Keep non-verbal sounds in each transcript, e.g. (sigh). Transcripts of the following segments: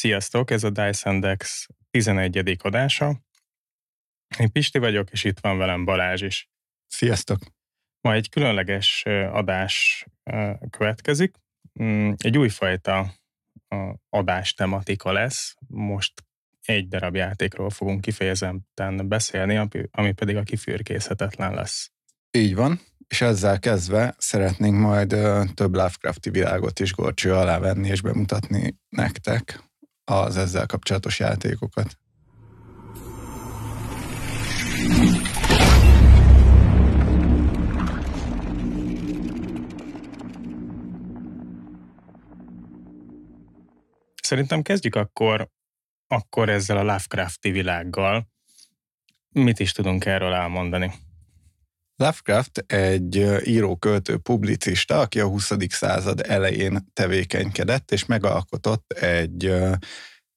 Sziasztok, ez a Dyson Dex 11. adása. Én Pisti vagyok, és itt van velem Balázs is. Sziasztok! Ma egy különleges adás következik. Mm, egy újfajta adás tematika lesz. Most egy darab játékról fogunk kifejezetten beszélni, ami pedig a kifürkészhetetlen lesz. Így van, és ezzel kezdve szeretnénk majd több Lovecrafti világot is gorcső alá venni és bemutatni nektek az ezzel kapcsolatos játékokat. Szerintem kezdjük akkor, akkor ezzel a Lovecrafti világgal. Mit is tudunk erről elmondani? Lovecraft egy író-költő publicista, aki a 20. század elején tevékenykedett, és megalkotott egy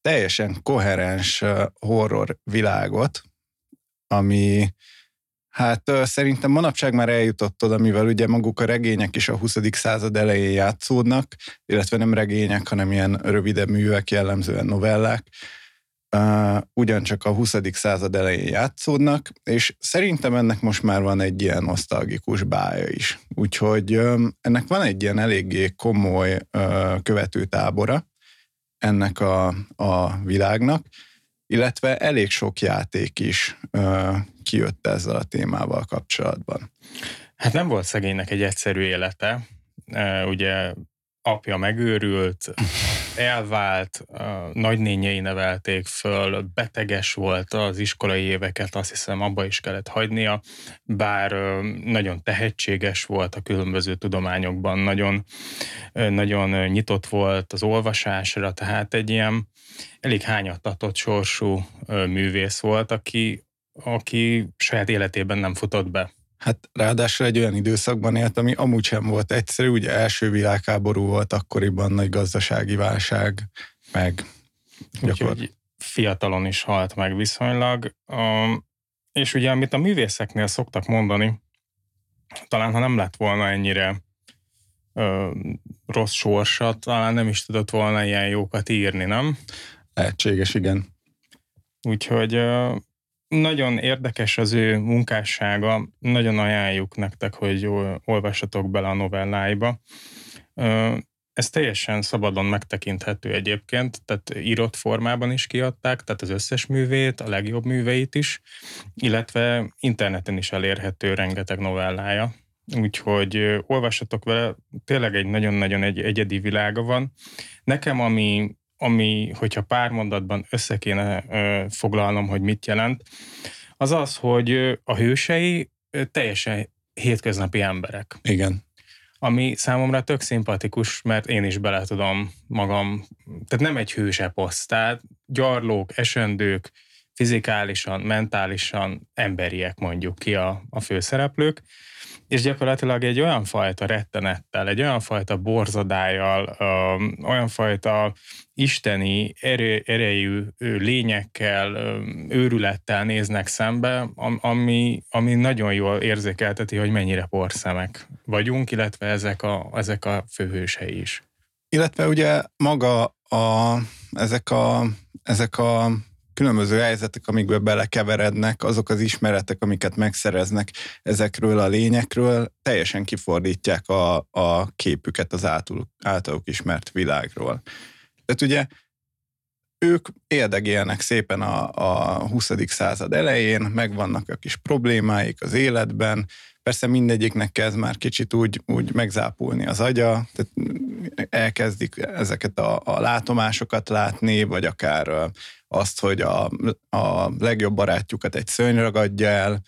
teljesen koherens horror világot, ami hát szerintem manapság már eljutott oda, mivel ugye maguk a regények is a 20. század elején játszódnak, illetve nem regények, hanem ilyen rövidebb művek, jellemzően novellák, uh, ugyancsak a 20. század elején játszódnak, és szerintem ennek most már van egy ilyen nosztalgikus bája is. Úgyhogy ennek van egy ilyen eléggé komoly követőtábora ennek a, a világnak, illetve elég sok játék is uh, kijött ezzel a témával kapcsolatban. Hát nem volt szegénynek egy egyszerű élete. Ugye apja megőrült, elvált, nagynényei nevelték föl, beteges volt az iskolai éveket, azt hiszem abba is kellett hagynia, bár nagyon tehetséges volt a különböző tudományokban, nagyon, nagyon nyitott volt az olvasásra, tehát egy ilyen elég hányattatott sorsú művész volt, aki, aki saját életében nem futott be. Hát ráadásul egy olyan időszakban élt, ami amúgy sem volt egyszerű, ugye első világháború volt akkoriban nagy gazdasági válság, meg Úgyhogy fiatalon is halt meg viszonylag. Um, és ugye, amit a művészeknél szoktak mondani, talán ha nem lett volna ennyire ö, rossz sorsa, talán nem is tudott volna ilyen jókat írni, nem? Lehetséges, igen. Úgyhogy ö, nagyon érdekes az ő munkássága, nagyon ajánljuk nektek, hogy olvassatok bele a novelláiba. Ez teljesen szabadon megtekinthető egyébként, tehát írott formában is kiadták, tehát az összes művét, a legjobb műveit is, illetve interneten is elérhető rengeteg novellája. Úgyhogy olvassatok vele, tényleg egy nagyon-nagyon egy egyedi világa van. Nekem, ami ami, hogyha pár mondatban össze kéne ö, foglalnom, hogy mit jelent, az az, hogy a hősei teljesen hétköznapi emberek. Igen. Ami számomra tök szimpatikus, mert én is bele tudom magam, tehát nem egy hőseposz, tehát gyarlók, esendők, fizikálisan, mentálisan emberiek mondjuk ki a, a főszereplők, és gyakorlatilag egy olyan fajta rettenettel, egy olyan fajta borzadájjal, olyan fajta isteni erő, erejű lényekkel, őrülettel néznek szembe, ami, ami nagyon jól érzékelteti, hogy mennyire porszemek vagyunk, illetve ezek a, ezek a főhősei is. Illetve ugye maga a, ezek a, ezek a különböző helyzetek, amikbe belekeverednek, azok az ismeretek, amiket megszereznek ezekről a lényekről, teljesen kifordítják a, a képüket az általuk, általuk ismert világról. Tehát ugye ők érdegélnek szépen a, a 20. század elején, megvannak a kis problémáik az életben, persze mindegyiknek kezd már kicsit úgy, úgy megzápulni az agya, tehát elkezdik ezeket a, a látomásokat látni, vagy akár azt, hogy a, a legjobb barátjukat egy szörny ragadja el,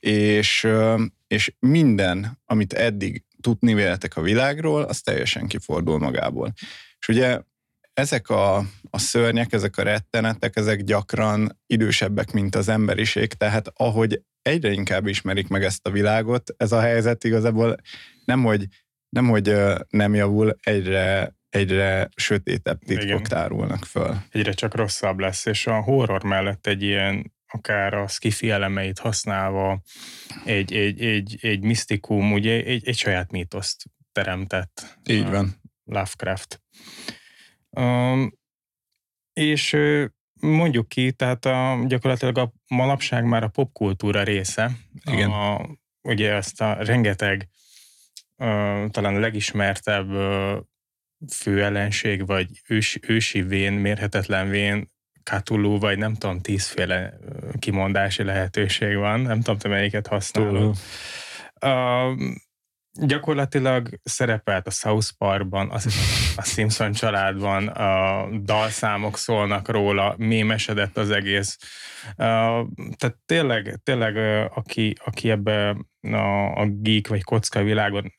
és, és minden, amit eddig tudni véltek a világról, az teljesen kifordul magából. És ugye ezek a, a szörnyek, ezek a rettenetek, ezek gyakran idősebbek, mint az emberiség, tehát ahogy egyre inkább ismerik meg ezt a világot, ez a helyzet igazából nem, hogy, nem, hogy nem javul, egyre egyre sötétebb titkok Igen. tárulnak föl. Egyre csak rosszabb lesz, és a horror mellett egy ilyen akár a skifi elemeit használva egy, egy, egy, egy misztikum, ugye egy, egy saját mítoszt teremtett. Így van. Lovecraft. És mondjuk ki, tehát a, gyakorlatilag a manapság már a popkultúra része. Igen. A, ugye ezt a rengeteg talán a legismertebb főellenség, vagy ős, ősi vén, mérhetetlen vén, Cthulhu, vagy nem tudom, tízféle kimondási lehetőség van, nem tudom, te melyiket használod. Uh, gyakorlatilag szerepelt a South Parkban, a, a Simpson családban, a dalszámok szólnak róla, mémesedett az egész. Tehát tényleg, tényleg aki, aki ebbe a, a geek vagy kocka világon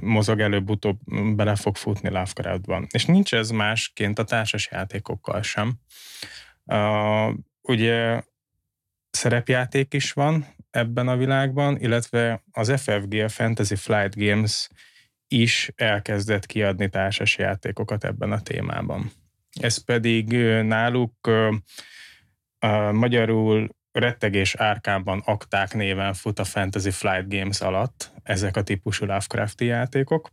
mozog előbb-utóbb bele fog futni Lovecraftban. És nincs ez másként a társas játékokkal sem. Ugye szerepjáték is van ebben a világban, illetve az FFG, a Fantasy Flight Games is elkezdett kiadni társas játékokat ebben a témában. Ez pedig náluk uh, magyarul rettegés árkámban akták néven fut a Fantasy Flight Games alatt ezek a típusú Lovecrafti játékok,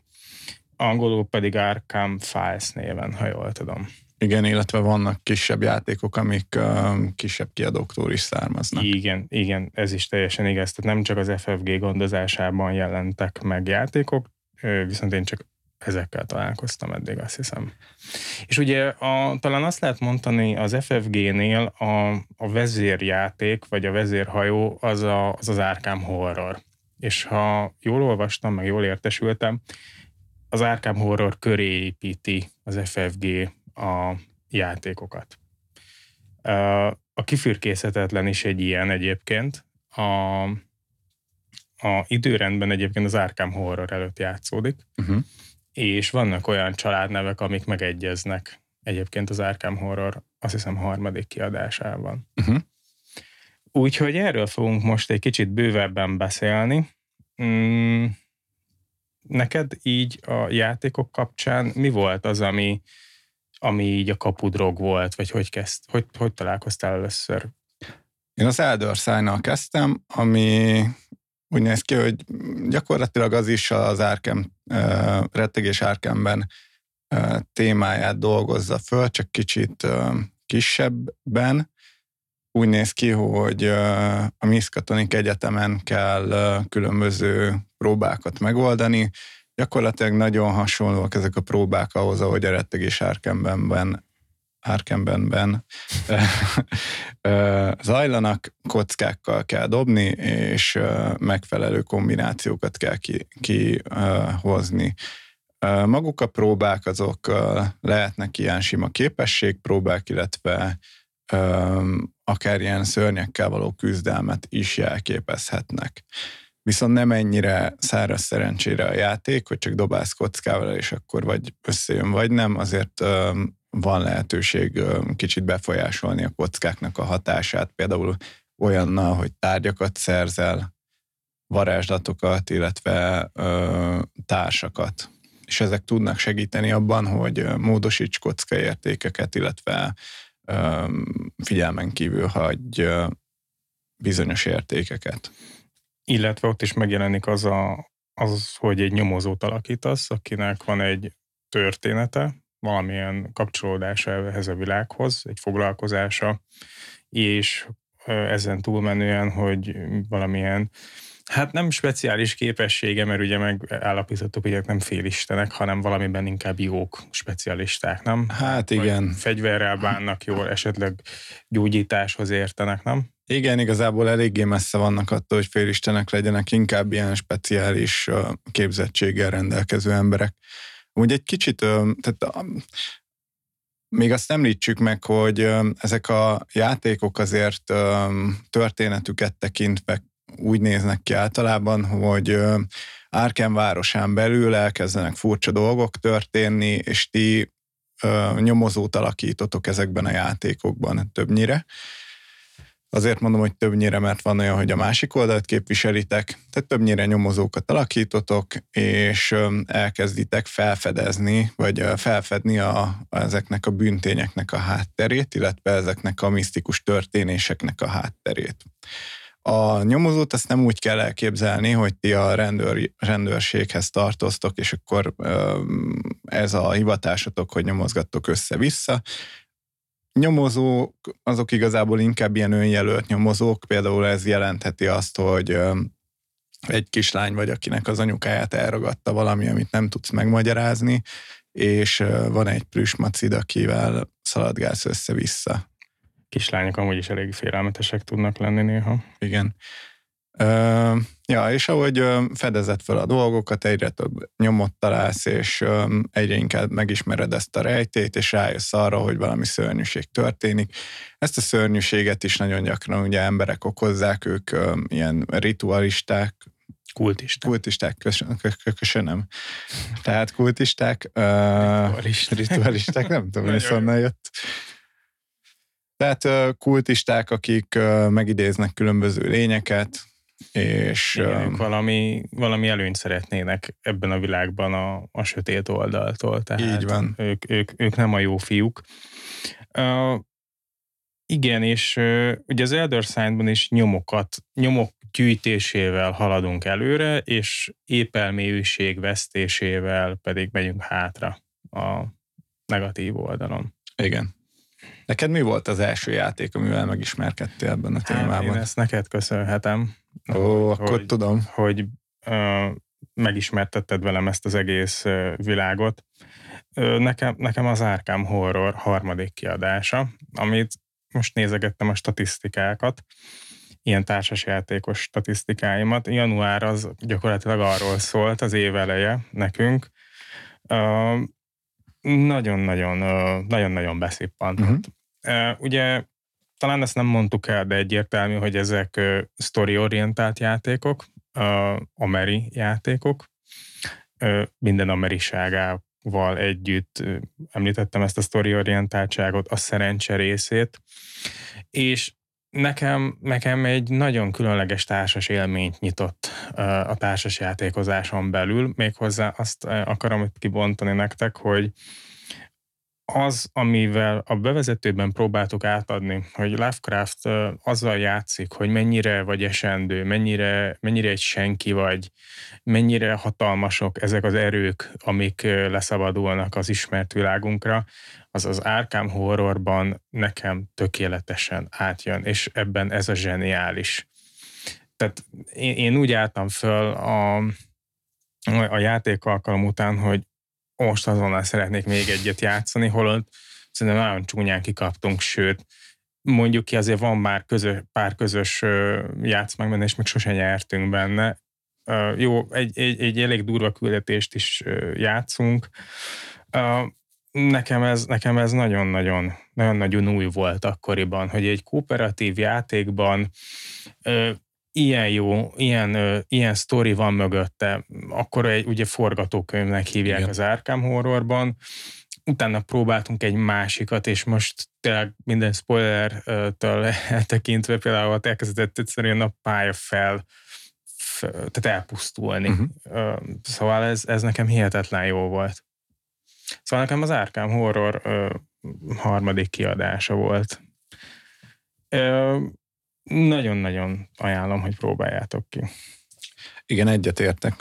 angolul pedig Arkham Files néven, ha jól tudom. Igen, illetve vannak kisebb játékok, amik uh, kisebb kiadóktól is származnak. Igen, igen, ez is teljesen igaz. Tehát nem csak az FFG gondozásában jelentek meg játékok, viszont én csak ezekkel találkoztam eddig, azt hiszem. És ugye a, talán azt lehet mondani az FFG-nél a, a vezérjáték, vagy a vezérhajó az a, az, az Arkham Horror. És ha jól olvastam, meg jól értesültem, az Arkham Horror köré építi az FFG a játékokat. A kifürkészhetetlen is egy ilyen egyébként. A, a időrendben egyébként az Arkham Horror előtt játszódik, uh-huh. és vannak olyan családnevek, amik megegyeznek egyébként az Arkham Horror, azt hiszem harmadik kiadásában. Uh-huh. Úgyhogy erről fogunk most egy kicsit bővebben beszélni. Mm, neked így a játékok kapcsán mi volt az, ami, ami így a kapudrog volt, vagy hogy, kezd, hogy, hogy találkoztál először? Én az Elder sign kezdtem, ami úgy néz ki, hogy gyakorlatilag az is az Arkham, uh, rettegés Arkhamben uh, témáját dolgozza föl, csak kicsit uh, kisebbben. Úgy néz ki, hogy uh, a Miskatonik Egyetemen kell uh, különböző próbákat megoldani, Gyakorlatilag nagyon hasonlóak ezek a próbák ahhoz, ahogy a rettegés Arkembenben Arkembenben (laughs) zajlanak, kockákkal kell dobni, és megfelelő kombinációkat kell kihozni. Ki, maguk a próbák azok lehetnek ilyen sima képességpróbák, illetve akár ilyen szörnyekkel való küzdelmet is jelképezhetnek viszont nem ennyire száraz szerencsére a játék, hogy csak dobálsz kockával, és akkor vagy összejön, vagy nem, azért van lehetőség kicsit befolyásolni a kockáknak a hatását, például olyannal, hogy tárgyakat szerzel, varázslatokat, illetve ö, társakat. És ezek tudnak segíteni abban, hogy módosíts kockaértékeket, illetve ö, figyelmen kívül hagy bizonyos értékeket. Illetve ott is megjelenik az, a, az, hogy egy nyomozót alakítasz, akinek van egy története, valamilyen kapcsolódása ehhez a világhoz, egy foglalkozása, és ezen túlmenően, hogy valamilyen Hát nem speciális képessége, mert ugye megállapítottuk, hogy nem félistenek, hanem valamiben inkább jók, specialisták, nem? Hát igen. Vagy fegyverrel bánnak jól, esetleg gyógyításhoz értenek, nem? Igen, igazából eléggé messze vannak attól, hogy félistenek legyenek, inkább ilyen speciális képzettséggel rendelkező emberek. Úgy egy kicsit, tehát még azt említsük meg, hogy ezek a játékok azért történetüket tekintve úgy néznek ki általában, hogy Árken városán belül elkezdenek furcsa dolgok történni, és ti nyomozót alakítotok ezekben a játékokban többnyire. Azért mondom, hogy többnyire, mert van olyan, hogy a másik oldalt képviselitek, tehát többnyire nyomozókat alakítotok, és elkezditek felfedezni, vagy felfedni a, ezeknek a bűntényeknek a hátterét, illetve ezeknek a misztikus történéseknek a hátterét. A nyomozót azt nem úgy kell elképzelni, hogy ti a rendőr, rendőrséghez tartoztok, és akkor ez a hivatásotok, hogy nyomozgattok össze-vissza, nyomozók, azok igazából inkább ilyen önjelölt nyomozók, például ez jelentheti azt, hogy egy kislány vagy, akinek az anyukáját elragadta valami, amit nem tudsz megmagyarázni, és van egy plüsmacid, akivel szaladgálsz össze-vissza. Kislányok amúgy is elég félelmetesek tudnak lenni néha. Igen. Ja, és ahogy fedezett fel a dolgokat, egyre több nyomot találsz, és egyre inkább megismered ezt a rejtét, és rájössz arra, hogy valami szörnyűség történik. Ezt a szörnyűséget is nagyon gyakran ugye emberek okozzák, ők ilyen ritualisták, Kultisták. Kultisták, köszönöm. Tehát kultisták, Ritualisták. ritualisták, nem tudom, hogy honnan jött. Tehát kultisták, akik megidéznek különböző lényeket, és... Igen, ők valami, valami előnyt szeretnének ebben a világban a, a sötét oldaltól. Tehát Így van. Ők, ők, ők nem a jó fiúk. Uh, igen, és uh, ugye az Elder Sign-ban is nyomokat, nyomok gyűjtésével haladunk előre, és épelmélyűség vesztésével pedig megyünk hátra a negatív oldalon. Igen. Neked mi volt az első játék, amivel megismerkedtél ebben a témában? Hát, én ezt neked köszönhetem. Ó, hogy, akkor tudom. Hogy uh, megismertetted velem ezt az egész uh, világot. Uh, nekem, nekem az Arkham Horror harmadik kiadása, amit most nézegettem a statisztikákat, ilyen társasjátékos statisztikáimat. Január az gyakorlatilag arról szólt az év eleje nekünk. Nagyon-nagyon, nagyon-nagyon beszippantott. Uh-huh. Uh, ugye talán ezt nem mondtuk el, de egyértelmű, hogy ezek story-orientált játékok, ameri játékok, minden ameriságával együtt említettem ezt a story-orientáltságot, a szerencse részét, és nekem, nekem egy nagyon különleges társas élményt nyitott a társas játékozáson belül, méghozzá azt akarom itt kibontani nektek, hogy az, amivel a bevezetőben próbáltuk átadni, hogy Lovecraft azzal játszik, hogy mennyire vagy esendő, mennyire, mennyire egy senki vagy, mennyire hatalmasok ezek az erők, amik leszabadulnak az ismert világunkra, az az Arkham Horrorban nekem tökéletesen átjön, és ebben ez a zseniális. Tehát én, én úgy álltam föl a, a játék alkalom után, hogy most azonnal szeretnék még egyet játszani, holott szerintem nagyon csúnyán kikaptunk, sőt, mondjuk ki azért van már közös, pár közös játszmánk benne, és még sosem nyertünk benne. Jó, egy, egy, egy elég durva küldetést is játszunk. Nekem ez, nekem ez nagyon-nagyon, nagyon-nagyon új volt akkoriban, hogy egy kooperatív játékban ilyen jó, ilyen, ö, ilyen sztori van mögötte, akkor egy ugye forgatókönyvnek hívják Igen. az Arkham Horrorban, utána próbáltunk egy másikat, és tényleg minden spoiler-től (laughs) eltekintve például elkezdett egyszerűen a pálya fel, tehát elpusztulni. Uh-huh. Szóval ez, ez nekem hihetetlen jó volt. Szóval nekem az Arkham Horror ö, harmadik kiadása volt. Ö, nagyon-nagyon ajánlom, hogy próbáljátok ki. Igen, egyetértek.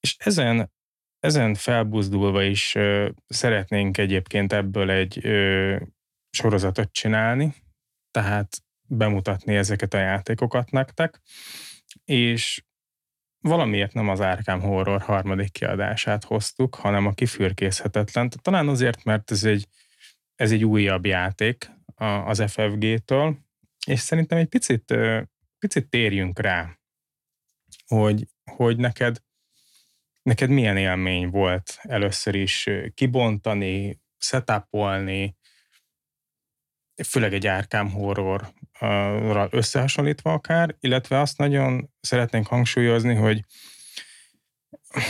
És ezen, ezen felbuzdulva is ö, szeretnénk egyébként ebből egy ö, sorozatot csinálni, tehát bemutatni ezeket a játékokat nektek, és valamiért nem az Arkham Horror harmadik kiadását hoztuk, hanem a kifürkészhetetlen. Talán azért, mert ez egy, ez egy újabb játék az FFG-től, és szerintem egy picit, picit térjünk rá, hogy, hogy neked, neked milyen élmény volt először is kibontani, setupolni, főleg egy árkám horrorral összehasonlítva akár, illetve azt nagyon szeretnénk hangsúlyozni, hogy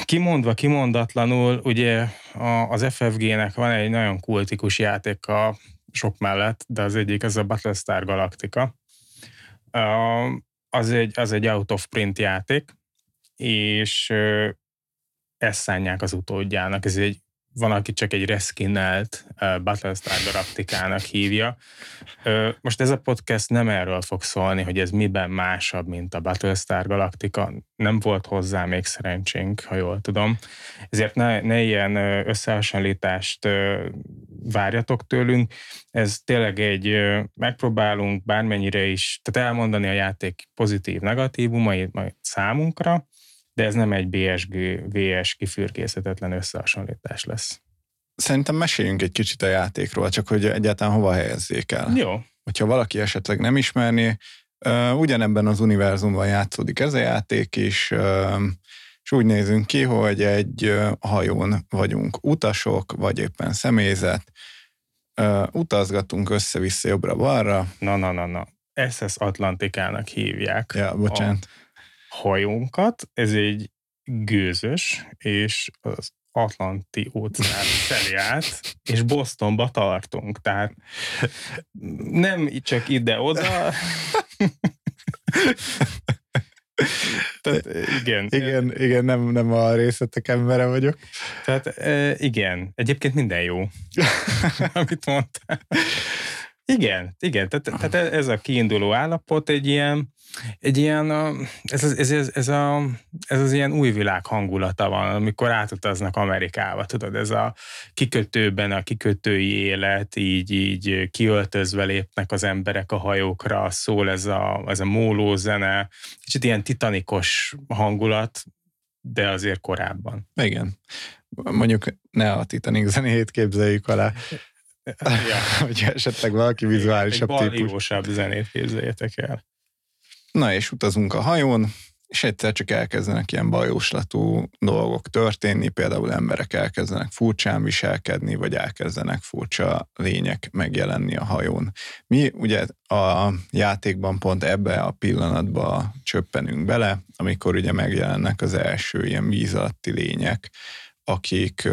kimondva, kimondatlanul, ugye az FFG-nek van egy nagyon kultikus játéka sok mellett, de az egyik az a Battlestar Galactica. Az egy, az egy out of print játék, és ezt szánják az utódjának. Ez egy van, aki csak egy reskinnelt uh, Battlestar Galactica-nak hívja. Uh, most ez a podcast nem erről fog szólni, hogy ez miben másabb, mint a Battlestar Galactica. Nem volt hozzá még szerencsénk, ha jól tudom. Ezért ne, ne ilyen összehasonlítást uh, várjatok tőlünk. Ez tényleg egy, uh, megpróbálunk bármennyire is, tehát elmondani a játék pozitív, negatívumait majd számunkra, de ez nem egy BSG, VS kifürkészhetetlen összehasonlítás lesz. Szerintem meséljünk egy kicsit a játékról, csak hogy egyáltalán hova helyezzék el. Jó. Hogyha valaki esetleg nem ismerné, ugyanebben az univerzumban játszódik ez a játék is, és úgy nézünk ki, hogy egy hajón vagyunk utasok, vagy éppen személyzet, utazgatunk össze-vissza jobbra-balra. Na, na, na, na. SS Atlantikának hívják. Ja, bocsánat. A hajónkat, ez egy gőzös, és az Atlanti óceán felé át, és Bostonba tartunk. Tehát nem csak ide-oda. Tehát igen. Igen, igen nem, nem a részletek embere vagyok. Tehát igen, egyébként minden jó, (laughs) amit mondtál. Igen, igen, tehát, tehát ez a kiinduló állapot egy ilyen, egy ilyen, ez, az, ez, ez, ez, a, ez az ilyen új világ hangulata van, amikor átutaznak Amerikába, tudod, ez a kikötőben a kikötői élet, így, így kiöltözve lépnek az emberek a hajókra, szól ez a, ez a móló zene, kicsit ilyen titanikos hangulat, de azért korábban. Igen. Mondjuk ne a Titanic zenét képzeljük alá. Ja. (laughs) hogy esetleg valaki vizuálisabb Egy típus. Egy zenét képzeljetek el. Na és utazunk a hajón, és egyszer csak elkezdenek ilyen bajóslatú dolgok történni, például emberek elkezdenek furcsán viselkedni, vagy elkezdenek furcsa lények megjelenni a hajón. Mi ugye a játékban pont ebbe a pillanatba csöppenünk bele, amikor ugye megjelennek az első ilyen víz alatti lények, akik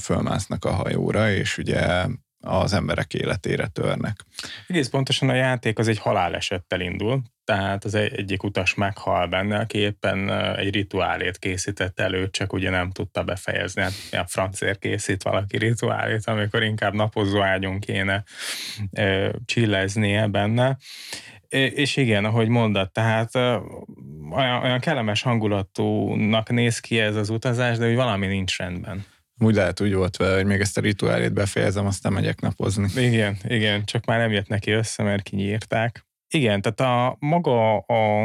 fölmásznak a hajóra, és ugye az emberek életére törnek. Egész pontosan a játék az egy halálesettel indul, tehát az egyik utas meghal benne, aki éppen egy rituálét készített elő, csak ugye nem tudta befejezni. Hát a francér készít valaki rituálét, amikor inkább napozó ágyon kéne csilleznie benne. És igen, ahogy mondod, tehát olyan, olyan kellemes hangulatúnak néz ki ez az utazás, de hogy valami nincs rendben. Úgy lehet úgy volt vele, hogy még ezt a rituálét befejezem, aztán megyek napozni. Igen, igen, csak már nem jött neki össze, mert kinyírták. Igen, tehát a maga a,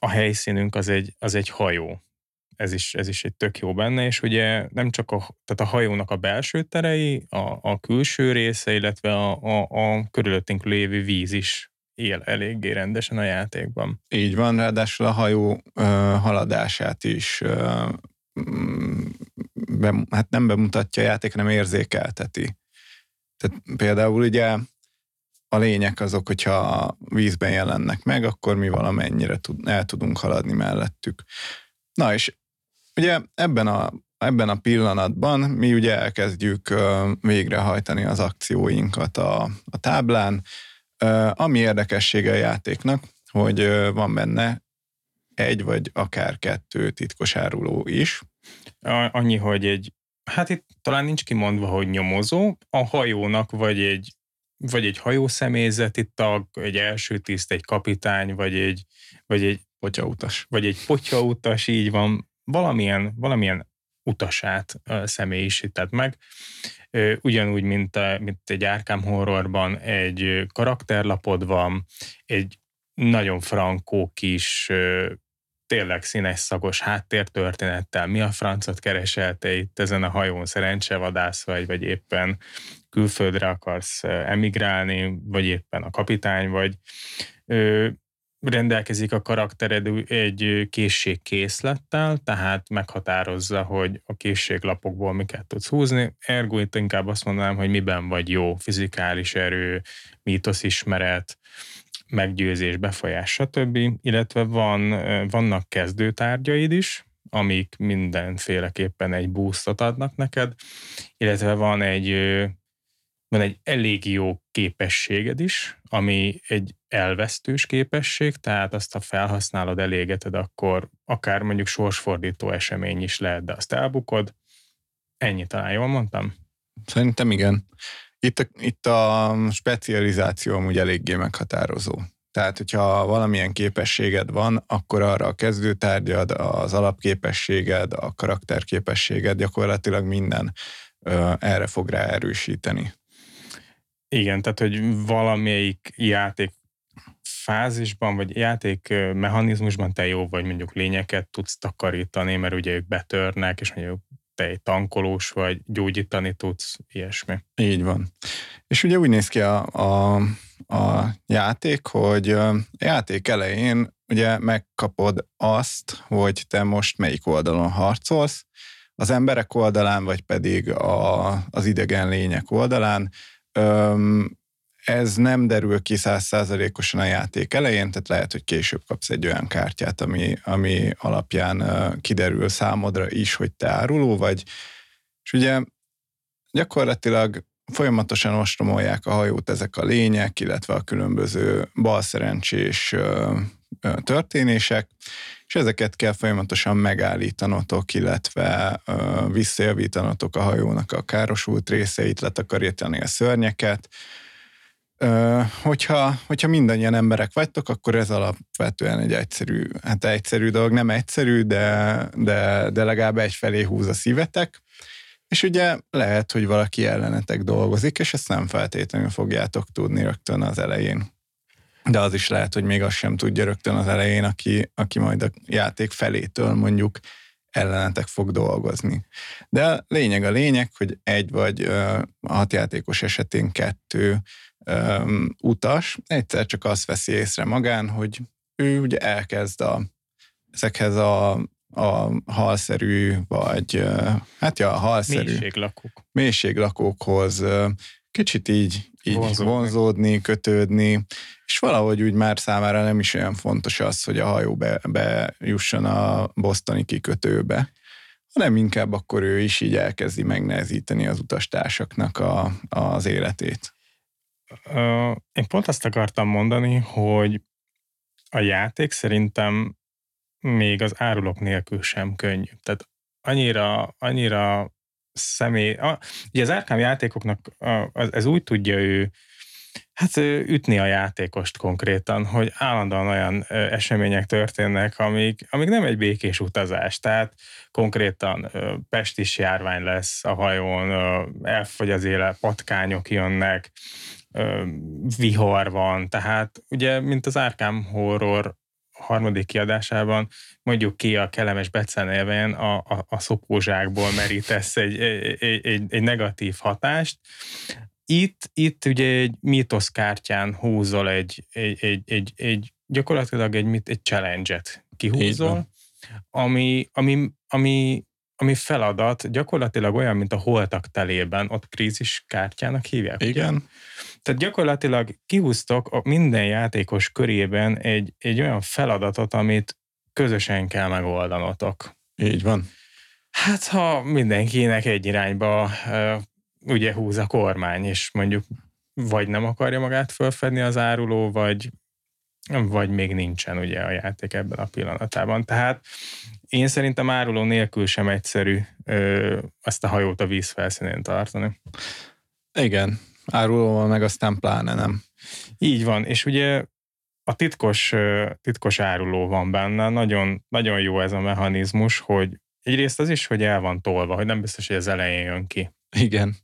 a helyszínünk az egy, az egy hajó. Ez is, ez is egy tök jó benne, és ugye nem csak a, tehát a hajónak a belső terei, a, a külső része, illetve a, a, a körülöttünk lévő víz is él eléggé rendesen a játékban. Így van, ráadásul a hajó ö, haladását is ö, hát nem bemutatja a játék, hanem érzékelteti. Tehát például ugye a lények azok, hogyha a vízben jelennek meg, akkor mi valamennyire tud, el tudunk haladni mellettük. Na és ugye ebben a, ebben a pillanatban mi ugye elkezdjük végrehajtani az akcióinkat a, a táblán, ami érdekessége a játéknak, hogy van benne egy vagy akár kettő titkos áruló is. Annyi, hogy egy, hát itt talán nincs kimondva, hogy nyomozó, a hajónak vagy egy vagy egy hajószemélyzeti tag, egy első tiszt, egy kapitány, vagy egy, vagy egy potyautas. Vagy egy potyautas, így van, valamilyen, valamilyen utasát személyisített meg. Ugyanúgy, mint, a, mint egy Arkham Horrorban egy karakterlapod van, egy nagyon frankó kis tényleg színes szagos háttértörténettel, mi a francot keresel te itt ezen a hajón szerencsevadász vagy, vagy éppen külföldre akarsz emigrálni, vagy éppen a kapitány vagy. Ö, rendelkezik a karaktered egy készségkészlettel, tehát meghatározza, hogy a készséglapokból miket tudsz húzni. Ergo itt inkább azt mondanám, hogy miben vagy jó, fizikális erő, mítoszismeret, meggyőzés, befolyás, stb. Illetve van, vannak kezdőtárgyaid is, amik mindenféleképpen egy boostot adnak neked, illetve van egy, van egy elég jó képességed is, ami egy elvesztős képesség, tehát azt, ha felhasználod, elégeted, akkor akár mondjuk sorsfordító esemény is lehet, de azt elbukod, Ennyi talán, jól mondtam? Szerintem igen. Itt a, itt a specializáció amúgy eléggé meghatározó. Tehát, hogyha valamilyen képességed van, akkor arra a kezdőtárgyad, az alapképességed, a karakterképességed, gyakorlatilag minden ö, erre fog rá erősíteni. Igen, tehát, hogy valamelyik játék fázisban, vagy játék mechanizmusban te jó vagy, mondjuk lényeket tudsz takarítani, mert ugye ők betörnek, és mondjuk te egy tankolós vagy, gyógyítani tudsz, ilyesmi. Így van. És ugye úgy néz ki a, a, a játék, hogy a játék elején ugye megkapod azt, hogy te most melyik oldalon harcolsz, az emberek oldalán, vagy pedig a, az idegen lények oldalán. Öm, ez nem derül ki százszázalékosan a játék elején, tehát lehet, hogy később kapsz egy olyan kártyát, ami, ami alapján kiderül számodra is, hogy te áruló vagy. És ugye gyakorlatilag folyamatosan ostromolják a hajót ezek a lények, illetve a különböző balszerencsés történések, és ezeket kell folyamatosan megállítanotok, illetve visszajavítanotok a hajónak a károsult részeit, letakarítani a szörnyeket, hogyha, hogyha mindannyian emberek vagytok, akkor ez alapvetően egy egyszerű, hát egyszerű dolog, nem egyszerű, de, de, de legalább egyfelé húz a szívetek, és ugye lehet, hogy valaki ellenetek dolgozik, és ezt nem feltétlenül fogjátok tudni rögtön az elején. De az is lehet, hogy még azt sem tudja rögtön az elején, aki, aki majd a játék felétől mondjuk ellenetek fog dolgozni. De lényeg a lényeg, hogy egy vagy a hat játékos esetén kettő um, utas egyszer csak azt veszi észre magán, hogy ő ugye elkezd a, ezekhez a, a halszerű, vagy hát ja, a halszerű mélységlakók. mélységlakókhoz kicsit így, így vonzódni. vonzódni, kötődni, és valahogy úgy már számára nem is olyan fontos az, hogy a hajó be, bejusson a bosztoni kikötőbe, hanem inkább akkor ő is így elkezdi megnehezíteni az utastársaknak a, az életét. Én pont azt akartam mondani, hogy a játék szerintem még az árulók nélkül sem könnyű. Tehát annyira, annyira személy... A, ugye az árkám játékoknak ez úgy tudja ő hát ütni a játékost konkrétan, hogy állandóan olyan események történnek, amik, amik nem egy békés utazás. Tehát konkrétan pestis járvány lesz a hajón, elfogy az éle, patkányok jönnek, vihar van, tehát ugye, mint az Arkham Horror harmadik kiadásában mondjuk ki a kellemes becenélven a, a, a szopózsákból merítesz egy, egy, egy, egy negatív hatást. Itt, itt ugye egy mítoszkártyán húzol egy, egy, egy, egy, egy gyakorlatilag egy, egy challenge-et kihúzol, ami, ami, ami, ami feladat gyakorlatilag olyan, mint a holtak telében, ott krízis kártyának hívják. Igen. Ugye? Tehát gyakorlatilag kihúztok a minden játékos körében egy, egy olyan feladatot, amit közösen kell megoldanotok. Így van. Hát, ha mindenkinek egy irányba ugye húz a kormány, és mondjuk vagy nem akarja magát fölfedni az áruló, vagy, vagy még nincsen ugye a játék ebben a pillanatában. Tehát én szerintem áruló nélkül sem egyszerű ö, ezt a hajót a víz felszínén tartani. Igen, árulóval meg aztán pláne nem. Így van, és ugye a titkos, titkos áruló van benne, nagyon, nagyon jó ez a mechanizmus, hogy egyrészt az is, hogy el van tolva, hogy nem biztos, hogy az elején jön ki. Igen.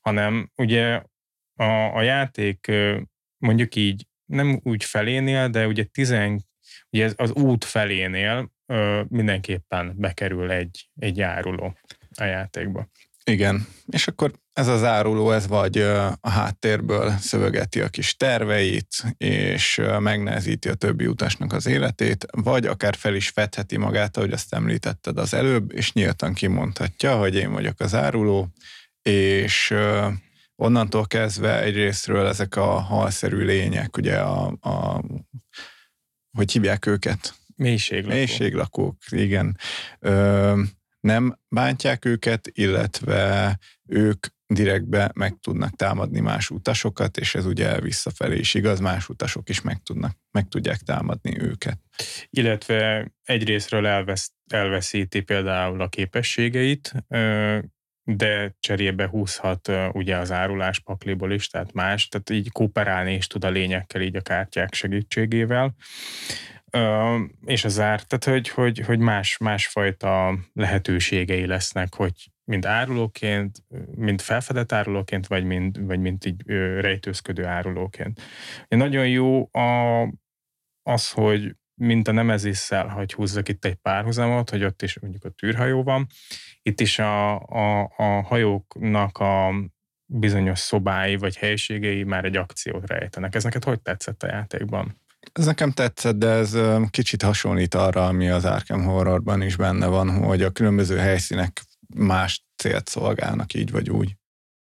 Hanem ugye a, a játék mondjuk így nem úgy felénél, de ugye, tizen, ugye az út felénél mindenképpen bekerül egy, egy áruló a játékba. Igen, és akkor ez az áruló, ez vagy a háttérből szövegeti a kis terveit, és megnehezíti a többi utasnak az életét, vagy akár fel is fedheti magát, ahogy azt említetted az előbb, és nyíltan kimondhatja, hogy én vagyok az áruló, és onnantól kezdve egyrésztről ezek a halszerű lények, ugye a, a hogy hívják őket? Mélységlakók. Mélységlakók, igen. Ö, nem bántják őket, illetve ők direktbe meg tudnak támadni más utasokat, és ez ugye visszafelé is igaz, más utasok is meg, tudnak, meg tudják támadni őket. Illetve egyrésztről elvesz, elveszíti például a képességeit, de cserébe húzhat ugye az árulás pakliból is, tehát más, tehát így kooperálni is tud a lényekkel így a kártyák segítségével. És az ár, tehát hogy, hogy, hogy más, másfajta lehetőségei lesznek, hogy mind árulóként, mind felfedett árulóként, vagy mind, vagy mind így rejtőzködő árulóként. Nagyon jó a, az, hogy mint a Nemezisszel, hogy húzzak itt egy párhuzamot, hogy ott is mondjuk a tűrhajó van, itt is a, a, a hajóknak a bizonyos szobái vagy helyiségei már egy akciót rejtenek. Ez neked hogy tetszett a játékban? Ez nekem tetszett, de ez kicsit hasonlít arra, ami az Arkham Horrorban is benne van, hogy a különböző helyszínek más célt szolgálnak így vagy úgy.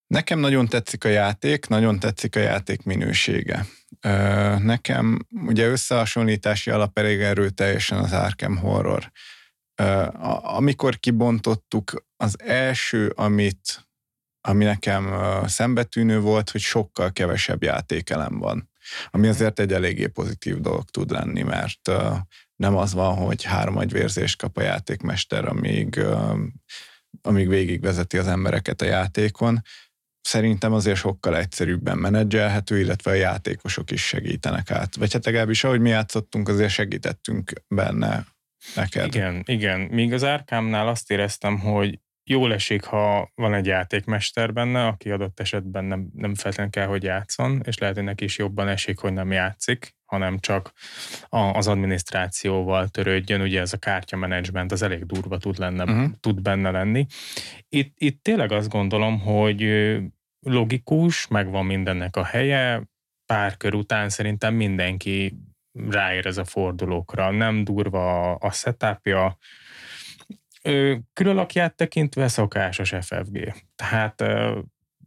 Nekem nagyon tetszik a játék, nagyon tetszik a játék minősége. Nekem ugye összehasonlítási alap elég erőteljesen az Arkham Horror. Amikor kibontottuk, az első, amit, ami nekem szembetűnő volt, hogy sokkal kevesebb játékelem van. Ami azért egy eléggé pozitív dolog tud lenni, mert nem az van, hogy három agyvérzést kap a játékmester, amíg, amíg végigvezeti az embereket a játékon, szerintem azért sokkal egyszerűbben menedzselhető, illetve a játékosok is segítenek át. Vagy hát legalábbis ahogy mi játszottunk, azért segítettünk benne neked. Igen, igen. Míg az árkámnál azt éreztem, hogy jól esik, ha van egy játékmester benne, aki adott esetben nem, nem feltétlenül kell, hogy játszon, és lehet, hogy neki is jobban esik, hogy nem játszik, hanem csak a, az adminisztrációval törődjön, ugye ez a kártyamenedzsment az elég durva tud, lenne, uh-huh. tud benne lenni. Itt, itt tényleg azt gondolom, hogy logikus, megvan mindennek a helye, pár kör után szerintem mindenki ráér ez a fordulókra. Nem durva a setupja, Különlakját tekintve szokásos FFG. Tehát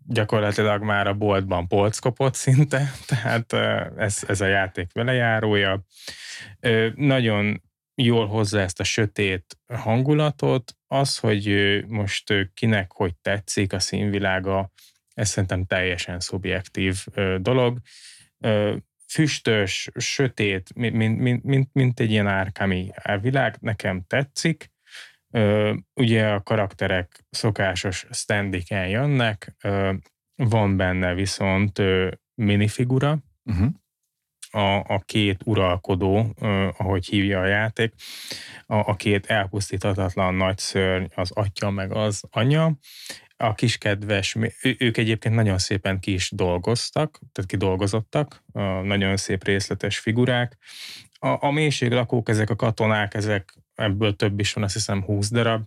gyakorlatilag már a boltban polc kopott szinte, (laughs) tehát ez, ez a játék velejárója. Nagyon jól hozza ezt a sötét hangulatot, az, hogy most kinek hogy tetszik a színvilága, ez szerintem teljesen szubjektív dolog. Füstös, sötét, mint, mint, mint, mint egy ilyen árkami világ, nekem tetszik. Ugye a karakterek szokásos standiken jönnek, van benne viszont minifigura, uh-huh. a, a két uralkodó, ahogy hívja a játék, a, a két elpusztíthatatlan nagy szörny, az atya meg az anya, a kis kedves, ők egyébként nagyon szépen ki is dolgoztak, tehát kidolgozottak, nagyon szép részletes figurák. A, a mélységlakók, ezek a katonák, ezek ebből több is van, azt hiszem 20 darab,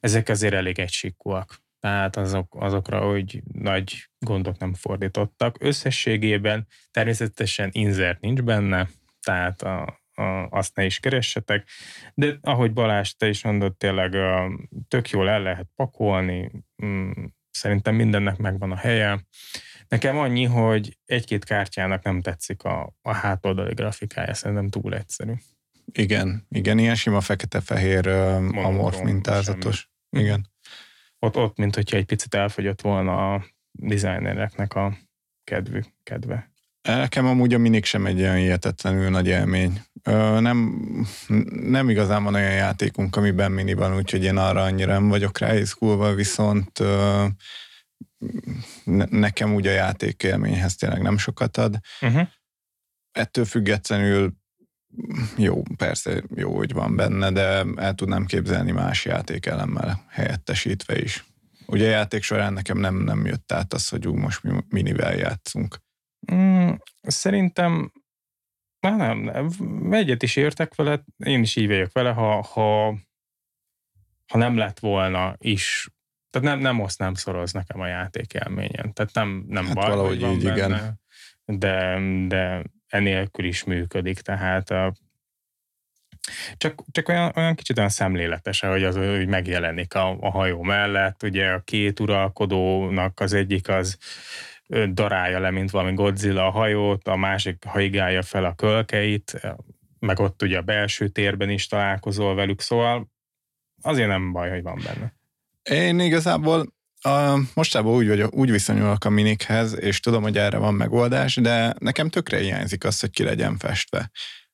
ezek azért elég egysíkúak. Tehát azok, azokra, hogy nagy gondok nem fordítottak. Összességében természetesen inzert nincs benne, tehát a, a, azt ne is keressetek, de ahogy Balázs, te is mondod, tényleg a, tök jól el lehet pakolni, mm, szerintem mindennek megvan a helye. Nekem annyi, hogy egy-két kártyának nem tetszik a, a hátoldali grafikája, szerintem túl egyszerű. Igen, igen, ilyen sima fekete-fehér amorf mintázatos. Semmi. Igen. Ott, ott, mint hogyha egy picit elfogyott volna a designereknek a kedvű, kedve. Nekem amúgy a minik sem egy olyan hihetetlenül nagy élmény. Ö, nem, nem igazán van olyan játékunk, amiben mini van, úgyhogy én arra annyira nem vagyok rá izgulva, viszont ö, ne, nekem úgy a játékélményhez tényleg nem sokat ad. Uh-huh. Ettől függetlenül jó, persze jó, hogy van benne, de el tudnám képzelni más játékelemmel helyettesítve is. Ugye a játék során nekem nem, nem jött át az, hogy ú, most mi minivel játszunk. Mm, szerintem már nem, nem, egyet is értek vele, én is így vagyok vele, ha, ha, ha nem lett volna is, tehát nem, nem osztnám szoroz nekem a játék élményen, tehát nem, nem hát baj, valahogy így, benne, igen. De, de enélkül is működik, tehát a, csak, csak olyan, olyan kicsit olyan szemléletes, hogy az hogy megjelenik a, a hajó mellett, ugye a két uralkodónak az egyik az darálja le, mint valami Godzilla a hajót, a másik haigálja fel a kölkeit, meg ott ugye a belső térben is találkozol velük, szóval azért nem baj, hogy van benne. Én igazából a, mostában úgy, vagyok, úgy viszonyulok a minikhez, és tudom, hogy erre van megoldás, de nekem tökre hiányzik az, hogy ki legyen festve.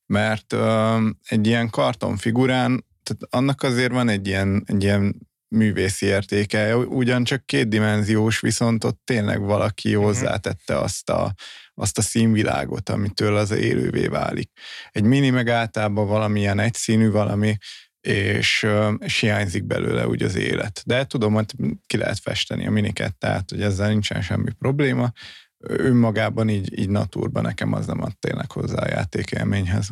Mert ö, egy ilyen kartonfigurán, tehát annak azért van egy ilyen, egy ilyen művészi értéke. Ugyancsak kétdimenziós, viszont ott tényleg valaki uh-huh. hozzátette azt a, azt a színvilágot, amitől az élővé válik. Egy mini meg általában valamilyen egyszínű valami, és, és hiányzik belőle úgy az élet. De tudom, hogy ki lehet festeni a miniket, tehát hogy ezzel nincsen semmi probléma. Önmagában így, így naturban nekem az nem ad tényleg hozzá a játékélményhez.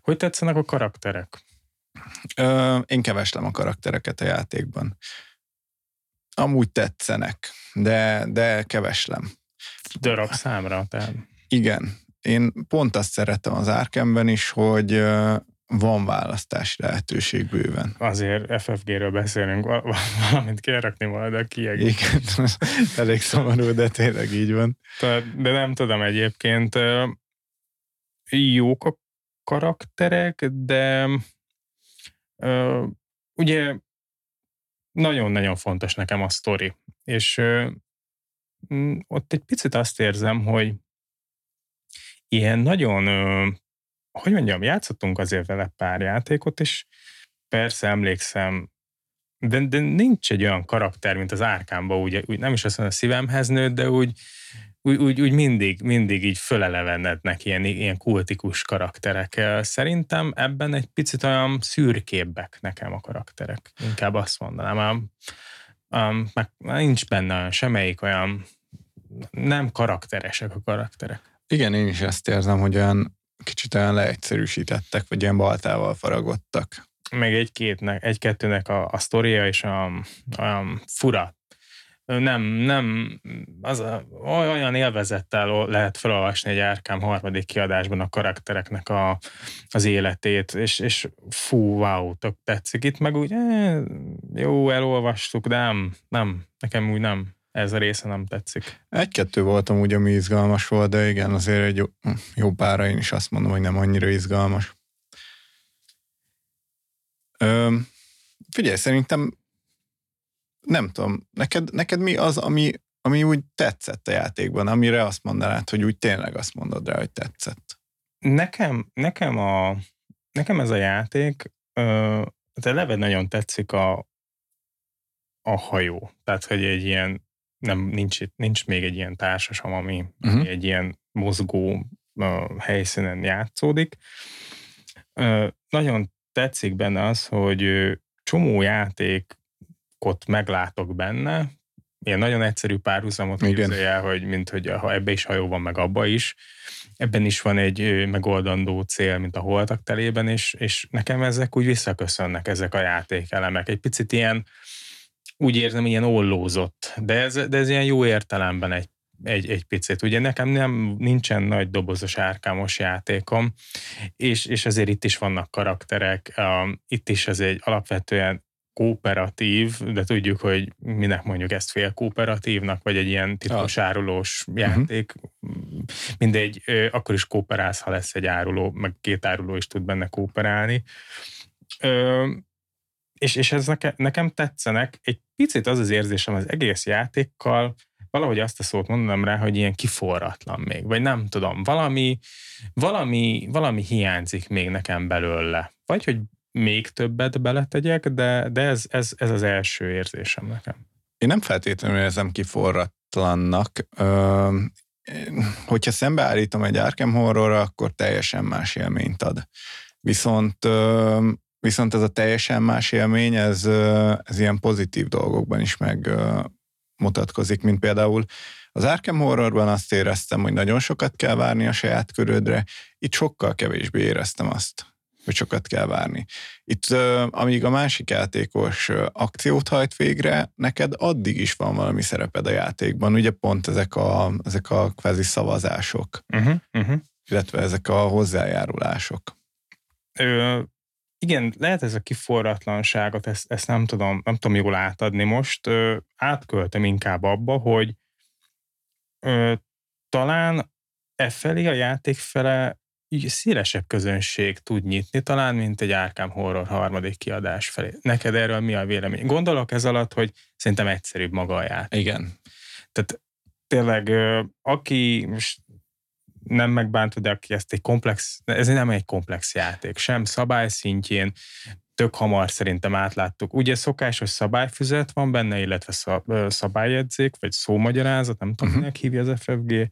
Hogy tetszenek a karakterek? Ö, én keveslem a karaktereket a játékban. Amúgy tetszenek, de, de keveslem. Darab számra, tehát. Igen. Én pont azt szeretem az árkemben is, hogy van választási lehetőség bőven. Azért FFG-ről beszélünk, valamint kell rakni majd a kiegészítést. Igen, (laughs) elég szomorú, de tényleg így van. De nem tudom egyébként, jók a karakterek, de ugye nagyon-nagyon fontos nekem a sztori, és ott egy picit azt érzem, hogy ilyen nagyon hogy mondjam, játszottunk azért vele pár játékot, és persze emlékszem, de, de nincs egy olyan karakter, mint az árkámba, úgy, úgy nem is azt mondom, a szívemhez nőtt, de úgy, úgy, úgy, mindig, mindig így fölelevenednek ilyen, ilyen kultikus karakterek. Szerintem ebben egy picit olyan szürkébbek nekem a karakterek. Inkább azt mondanám. Um, meg nincs benne semmelyik olyan nem karakteresek a karakterek. Igen, én is ezt érzem, hogy olyan kicsit olyan leegyszerűsítettek, vagy ilyen baltával faragottak. Meg egy-kétnek, egy-kettőnek a, a sztoria és a, a fura. Nem, nem, az a, olyan élvezettel lehet felolvasni egy árkám harmadik kiadásban a karaktereknek a, az életét, és, és fú, wow, tök tetszik. Itt meg úgy, eh, jó, elolvastuk, de nem, nem, nekem úgy nem ez a része nem tetszik. Egy-kettő voltam úgy, ami izgalmas volt, de igen, azért egy jó, jó pára én is azt mondom, hogy nem annyira izgalmas. Ö, figyelj, szerintem nem tudom, neked, neked mi az, ami, ami úgy tetszett a játékban, amire azt mondanád, hogy úgy tényleg azt mondod rá, hogy tetszett? Nekem, nekem, a, nekem ez a játék, ö, eleve nagyon tetszik a, a hajó. Tehát, hogy egy ilyen nem, nincs, nincs még egy ilyen társasam, ami, uh-huh. ami egy ilyen mozgó uh, helyszínen játszódik. Uh, nagyon tetszik benne az, hogy uh, csomó játékot meglátok benne, ilyen nagyon egyszerű párhuzamot képzelj el, hogy mint hogy ha ebbe is hajó van, meg abba is. Ebben is van egy megoldandó cél, mint a holtak telében, és, és nekem ezek úgy visszaköszönnek, ezek a játékelemek. Egy picit ilyen úgy érzem, ilyen ollózott, de ez, de ez ilyen jó értelemben egy, egy, egy picit. Ugye nekem nem nincsen nagy dobozos árkámos játékom, és, és azért itt is vannak karakterek, um, itt is ez egy alapvetően kooperatív, de tudjuk, hogy minek mondjuk ezt fél kooperatívnak, vagy egy ilyen titkos ah. árulós mhm. játék. Uh-huh. Mindegy, akkor is kooperálsz, ha lesz egy áruló, meg két áruló is tud benne kooperálni és, és ez neke, nekem tetszenek. Egy picit az az érzésem az egész játékkal, valahogy azt a szót mondanám rá, hogy ilyen kiforratlan még, vagy nem tudom, valami, valami, valami hiányzik még nekem belőle. Vagy hogy még többet beletegyek, de, de ez, ez, ez az első érzésem nekem. Én nem feltétlenül érzem kiforratlannak. Ö, hogyha szembeállítom egy Arkham Horrorra, akkor teljesen más élményt ad. Viszont Viszont ez a teljesen más élmény, ez, ez ilyen pozitív dolgokban is megmutatkozik, mint például az Arkham Horrorban azt éreztem, hogy nagyon sokat kell várni a saját körödre, itt sokkal kevésbé éreztem azt, hogy sokat kell várni. Itt, amíg a másik játékos akciót hajt végre, neked addig is van valami szereped a játékban, ugye pont ezek a, ezek a kvázi szavazások, uh-huh, uh-huh. illetve ezek a hozzájárulások. Ö, igen, lehet ez a kiforratlanságot, ezt, ezt nem tudom, nem tudom jól átadni most. Ö, átköltem inkább abba, hogy ö, talán e felé a játék fele szélesebb közönség tud nyitni, talán, mint egy Arkham Horror harmadik kiadás felé. Neked erről mi a vélemény? Gondolok ez alatt, hogy szerintem egyszerűbb maga a játék. Igen. Tehát tényleg, aki most nem megbántod, de aki ezt egy komplex, ez nem egy komplex játék, sem szabály szintjén, tök hamar szerintem átláttuk. Ugye szokásos szabályfüzet van benne, illetve szabályjegyzék, vagy szómagyarázat, nem tudom, uh-huh. hívja az FFG,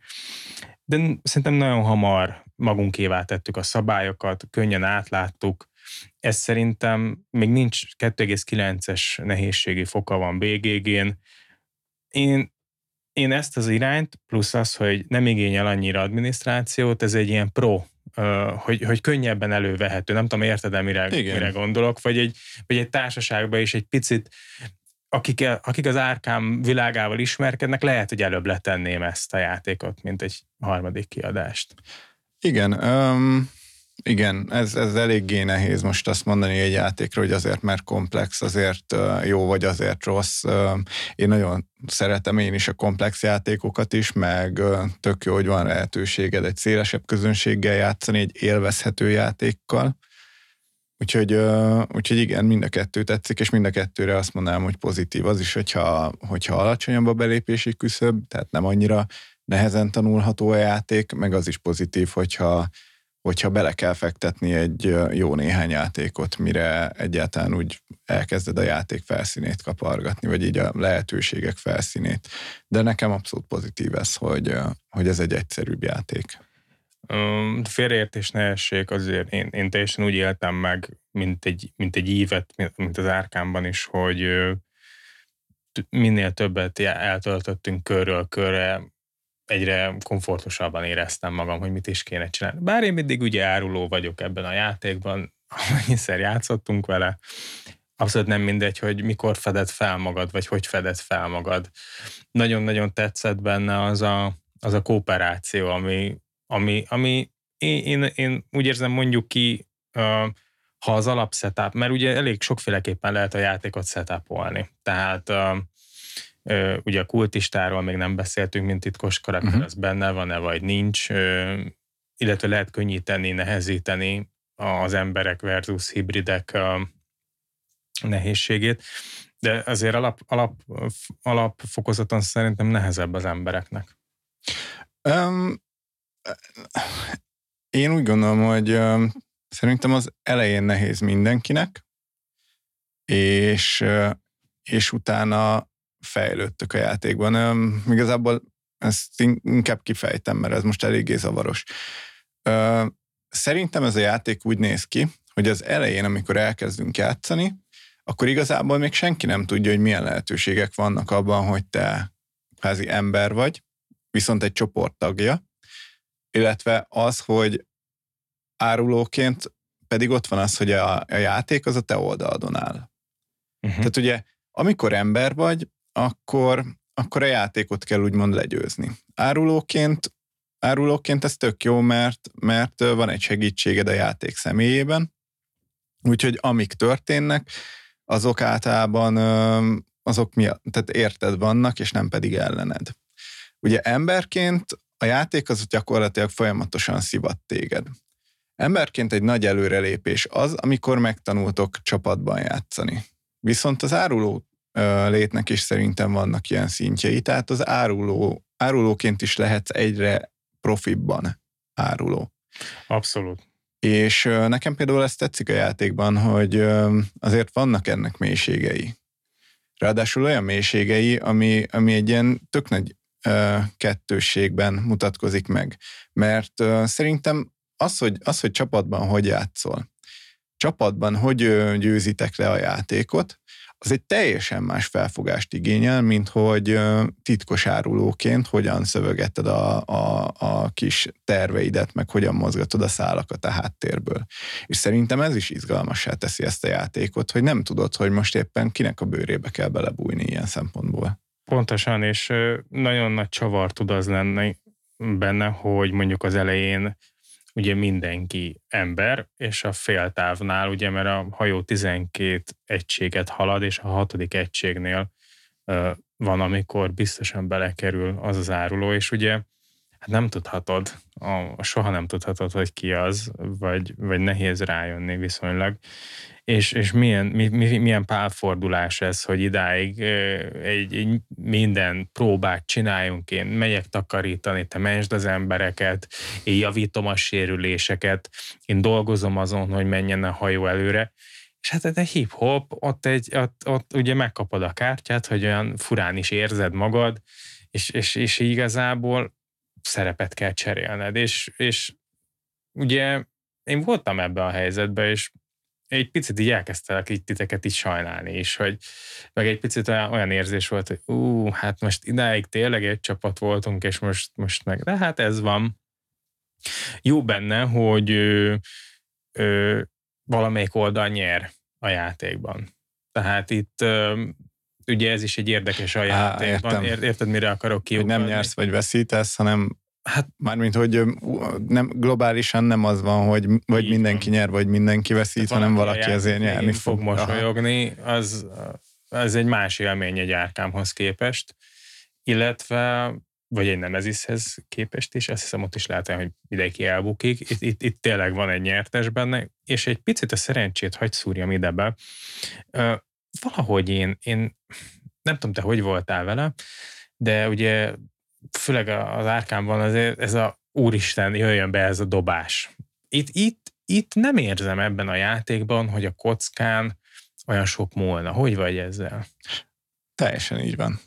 de szerintem nagyon hamar magunkévá tettük a szabályokat, könnyen átláttuk. Ez szerintem még nincs 2,9-es nehézségi foka van BGG-n. Én, én ezt az irányt, plusz az, hogy nem igényel annyira adminisztrációt, ez egy ilyen pro hogy, hogy könnyebben elővehető. Nem tudom, érted-e, mire, mire gondolok, vagy egy, vagy egy társaságban is egy picit, akik, akik az árkám világával ismerkednek, lehet, hogy előbb letenném ezt a játékot, mint egy harmadik kiadást. Igen, um, igen, ez, ez eléggé nehéz most azt mondani egy játékról, hogy azért mert komplex, azért jó, vagy azért rossz. Én nagyon szeretem én is a komplex játékokat is, meg tök jó, hogy van lehetőséged egy szélesebb közönséggel játszani, egy élvezhető játékkal. Úgyhogy, úgyhogy igen, mind a kettő tetszik, és mind a kettőre azt mondanám, hogy pozitív az is, hogyha, hogyha alacsonyabb a belépési küszöb, tehát nem annyira nehezen tanulható a játék, meg az is pozitív, hogyha hogyha bele kell fektetni egy jó néhány játékot, mire egyáltalán úgy elkezded a játék felszínét kapargatni, vagy így a lehetőségek felszínét. De nekem abszolút pozitív ez, hogy, hogy ez egy egyszerűbb játék. Um, félreértés ne essék, azért én, én teljesen úgy éltem meg, mint egy, mint egy ívet, mint az árkámban is, hogy minél többet eltöltöttünk körről körre, egyre komfortosabban éreztem magam, hogy mit is kéne csinálni. Bár én mindig ugye áruló vagyok ebben a játékban, (laughs) amennyiszer játszottunk vele, abszolút nem mindegy, hogy mikor feded fel magad, vagy hogy feded fel magad. Nagyon-nagyon tetszett benne az a, az a kooperáció, ami, ami, ami én, én, én úgy érzem mondjuk ki, ha az alapszetup, mert ugye elég sokféleképpen lehet a játékot setupolni. Tehát Ugye a kultistáról még nem beszéltünk, mint titkos karakter, uh-huh. az benne van-e, vagy nincs, illetve lehet könnyíteni, nehezíteni az emberek versus hibridek nehézségét, de azért alap, alap, alapfokozaton szerintem nehezebb az embereknek. Um, én úgy gondolom, hogy um, szerintem az elején nehéz mindenkinek, és, és utána fejlődtök a játékban. Um, igazából ezt inkább kifejtem, mert ez most eléggé zavaros. Uh, szerintem ez a játék úgy néz ki, hogy az elején, amikor elkezdünk játszani, akkor igazából még senki nem tudja, hogy milyen lehetőségek vannak abban, hogy te házi ember vagy, viszont egy csoport tagja, illetve az, hogy árulóként pedig ott van az, hogy a, a játék az a te oldalon áll. Uh-huh. Tehát ugye, amikor ember vagy, akkor, akkor a játékot kell úgymond legyőzni. Árulóként, árulóként ez tök jó, mert, mert van egy segítséged a játék személyében, úgyhogy amik történnek, azok általában azok miatt, tehát érted vannak, és nem pedig ellened. Ugye emberként a játék az gyakorlatilag folyamatosan szivat téged. Emberként egy nagy előrelépés az, amikor megtanultok csapatban játszani. Viszont az áruló létnek is szerintem vannak ilyen szintjei, tehát az áruló, árulóként is lehetsz egyre profibban áruló. Abszolút. És nekem például ezt tetszik a játékban, hogy azért vannak ennek mélységei. Ráadásul olyan mélységei, ami, ami egy ilyen tök nagy kettősségben mutatkozik meg. Mert szerintem az hogy, az, hogy csapatban hogy játszol, csapatban hogy győzitek le a játékot, az egy teljesen más felfogást igényel, mint hogy titkos árulóként hogyan szövegetted a, a, a kis terveidet, meg hogyan mozgatod a szálakat a háttérből. És szerintem ez is izgalmassá teszi ezt a játékot, hogy nem tudod, hogy most éppen kinek a bőrébe kell belebújni ilyen szempontból. Pontosan, és nagyon nagy csavar tud az lenni benne, hogy mondjuk az elején ugye mindenki ember, és a féltávnál, ugye, mert a hajó 12 egységet halad, és a hatodik egységnél van, amikor biztosan belekerül az az áruló, és ugye hát nem tudhatod, a, soha nem tudhatod, hogy ki az, vagy, vagy nehéz rájönni viszonylag és, és milyen, mi, mi, milyen pálfordulás ez, hogy idáig egy, egy minden próbát csináljunk, én megyek takarítani, te mentsd az embereket, én javítom a sérüléseket, én dolgozom azon, hogy menjen a hajó előre, És hát egy hip-hop, ott, egy, ott, ott ugye megkapod a kártyát, hogy olyan furán is érzed magad, és, és, és igazából szerepet kell cserélned. És, és ugye én voltam ebbe a helyzetbe, és egy picit így elkezdtelek így titeket így sajnálni is, hogy meg egy picit olyan, érzés volt, hogy ú, hát most idáig tényleg egy csapat voltunk, és most, most meg, de hát ez van. Jó benne, hogy ö, ö, valamelyik oldal nyer a játékban. Tehát itt ö, ugye ez is egy érdekes a játékban. Á, érted, mire akarok ki? nem nyersz vagy veszítesz, hanem Hát mármint, hogy nem, globálisan nem az van, hogy vagy mindenki van. nyer, vagy mindenki veszít, hanem valaki azért nyerni fog. fog mosolyogni, az, az egy más élmény egy árkámhoz képest, illetve vagy egy nemezishez képest is, azt hiszem ott is lehet, hogy mindenki elbukik. Itt, itt, itt tényleg van egy nyertes benne, és egy picit a szerencsét hagy szúrjam ide be. Valahogy én, én nem tudom, te hogy voltál vele, de ugye főleg az árkámban azért ez a úristen, jöjjön be ez a dobás. Itt, itt, itt nem érzem ebben a játékban, hogy a kockán olyan sok múlna. Hogy vagy ezzel? Teljesen így van.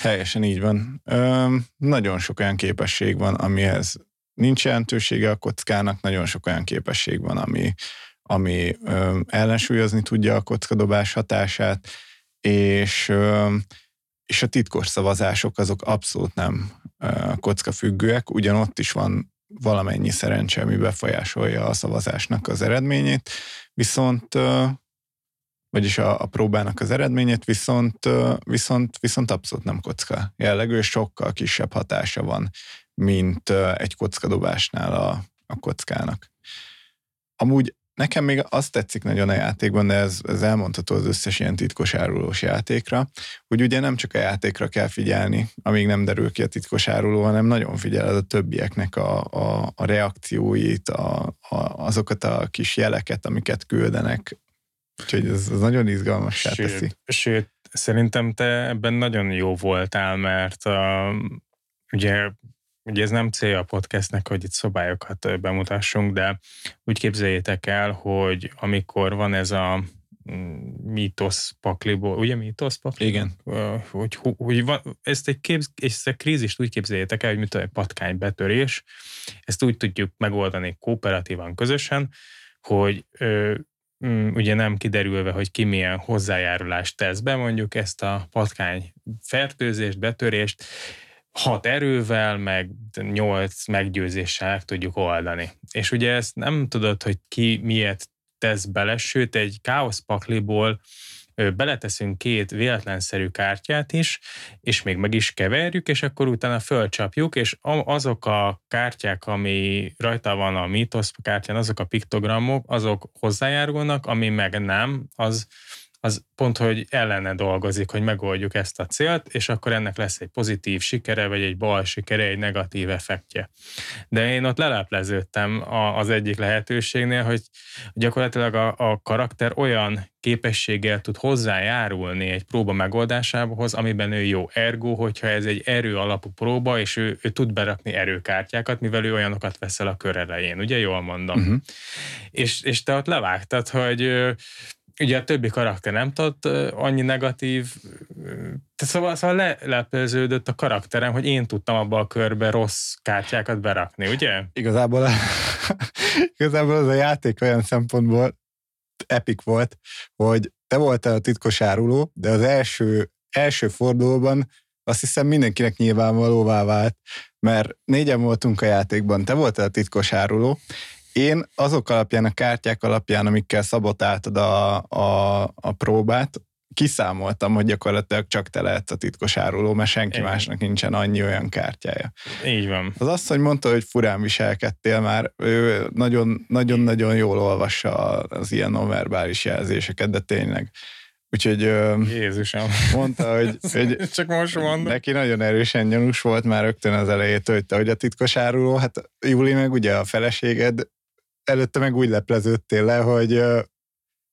Teljesen így van. Ö, nagyon sok olyan képesség van, amihez nincs jelentősége a kockának, nagyon sok olyan képesség van, ami, ami ö, ellensúlyozni tudja a kockadobás hatását, és ö, és a titkos szavazások azok abszolút nem kocka függőek, ugyanott is van valamennyi szerencse, ami befolyásolja a szavazásnak az eredményét, viszont vagyis a, a próbának az eredményét, viszont, viszont, viszont abszolút nem kocka jellegű, és sokkal kisebb hatása van, mint egy kockadobásnál a, a kockának. Amúgy Nekem még azt tetszik nagyon a játékban, de ez, ez elmondható az összes ilyen titkos árulós játékra, hogy ugye nem csak a játékra kell figyelni, amíg nem derül ki a titkos áruló, hanem nagyon figyeled a többieknek a, a, a reakcióit, a, a, azokat a kis jeleket, amiket küldenek. Úgyhogy ez, ez nagyon izgalmas teszi. Sőt, szerintem te ebben nagyon jó voltál, mert uh, ugye ugye ez nem célja a podcastnek, hogy itt szobályokat bemutassunk, de úgy képzeljétek el, hogy amikor van ez a mm, mítosz pakliból, ugye mítosz pakliból? Igen. Hogy, hogy van, ezt egy, képz, ezt egy krízist úgy képzeljétek el, hogy mit egy patkány betörés, ezt úgy tudjuk megoldani kooperatívan, közösen, hogy ö, mm, ugye nem kiderülve, hogy ki milyen hozzájárulást tesz be, mondjuk ezt a patkány fertőzést, betörést, hat erővel, meg nyolc meggyőzéssel tudjuk oldani. És ugye ezt nem tudod, hogy ki miért tesz bele, sőt egy káoszpakliból beleteszünk két véletlenszerű kártyát is, és még meg is keverjük, és akkor utána fölcsapjuk, és azok a kártyák, ami rajta van a mítosz kártyán, azok a piktogramok, azok hozzájárulnak, ami meg nem, az az pont, hogy ellene dolgozik, hogy megoldjuk ezt a célt, és akkor ennek lesz egy pozitív sikere, vagy egy bal sikere, egy negatív effektje. De én ott lelepleződtem az egyik lehetőségnél, hogy gyakorlatilag a, a karakter olyan képességgel tud hozzájárulni egy próba megoldásához, amiben ő jó. Ergo, hogyha ez egy erő alapú próba, és ő, ő tud berakni erőkártyákat, mivel ő olyanokat veszel a kör elején, ugye jól mondom? Uh-huh. És, és te ott levágtad, hogy ugye a többi karakter nem tudott annyi negatív, szóval, szóval lelepőződött a karakterem, hogy én tudtam abba a körbe rossz kártyákat berakni, ugye? Igazából, (laughs) igazából az a játék olyan szempontból epic volt, hogy te voltál a titkos áruló, de az első, első fordulóban azt hiszem mindenkinek nyilvánvalóvá vált, mert négyen voltunk a játékban, te voltál a titkos áruló, én azok alapján, a kártyák alapján, amikkel szabotáltad a, a, a próbát, kiszámoltam, hogy gyakorlatilag csak te lehetsz a titkos áruló, mert senki Igen. másnak nincsen annyi olyan kártyája. Így van. Az azt, hogy mondta, hogy furán viselkedtél már, ő nagyon-nagyon jól olvassa az ilyen nonverbális jelzéseket, de tényleg. Úgyhogy Jézusom. mondta, hogy, (laughs) hogy csak most mondom. neki nagyon erősen gyanús volt már rögtön az elejétől, hogy te hogy a titkos áruló, hát Júli meg ugye a feleséged, előtte meg úgy lepleződtél le, hogy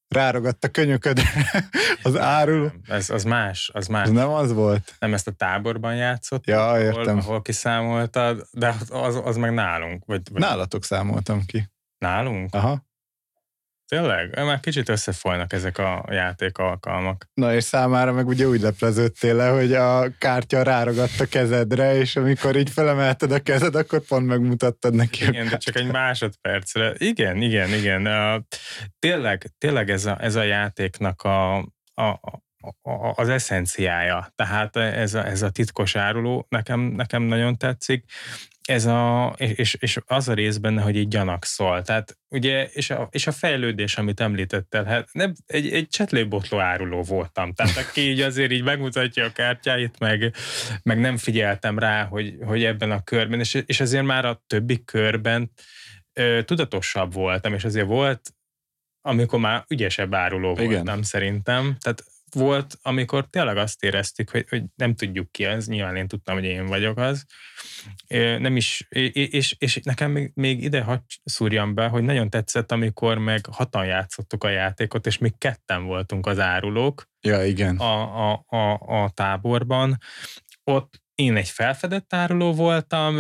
ráragadt a könyököd (laughs) az árul. Ez, az más, az más. Ez nem az volt? Nem ezt a táborban játszott, ja, értem. Ahol, ahol kiszámoltad, de az, az meg nálunk. Vagy, vagy... Nálatok számoltam ki. Nálunk? Aha. Tényleg? Már kicsit összefolynak ezek a játék alkalmak. Na és számára meg ugye úgy lepleződtél le, hogy a kártya ráragadt a kezedre, és amikor így felemelted a kezed, akkor pont megmutattad neki. Igen, de csak egy másodpercre. Igen, igen, igen. Tényleg, tényleg ez a, ez a játéknak a, a, az eszenciája. Tehát ez a, ez a titkos áruló nekem, nekem nagyon tetszik ez a, és, és az a rész benne, hogy így gyanakszol. Tehát ugye, és a, és a fejlődés, amit említettel, hát nem, egy, egy csetlőbotló áruló voltam. Tehát aki így azért így megmutatja a kártyáit, meg, meg nem figyeltem rá, hogy, hogy ebben a körben, és, és azért már a többi körben ö, tudatosabb voltam, és azért volt amikor már ügyesebb áruló voltam Igen. szerintem. Tehát volt, amikor tényleg azt éreztük, hogy, hogy nem tudjuk ki az, nyilván én tudtam, hogy én vagyok az. Nem is, és, és nekem még, még ide hagy szúrjam be, hogy nagyon tetszett, amikor meg hatan játszottuk a játékot, és még ketten voltunk az árulók. Ja, igen. A, a, a, a táborban. Ott én egy felfedett áruló voltam,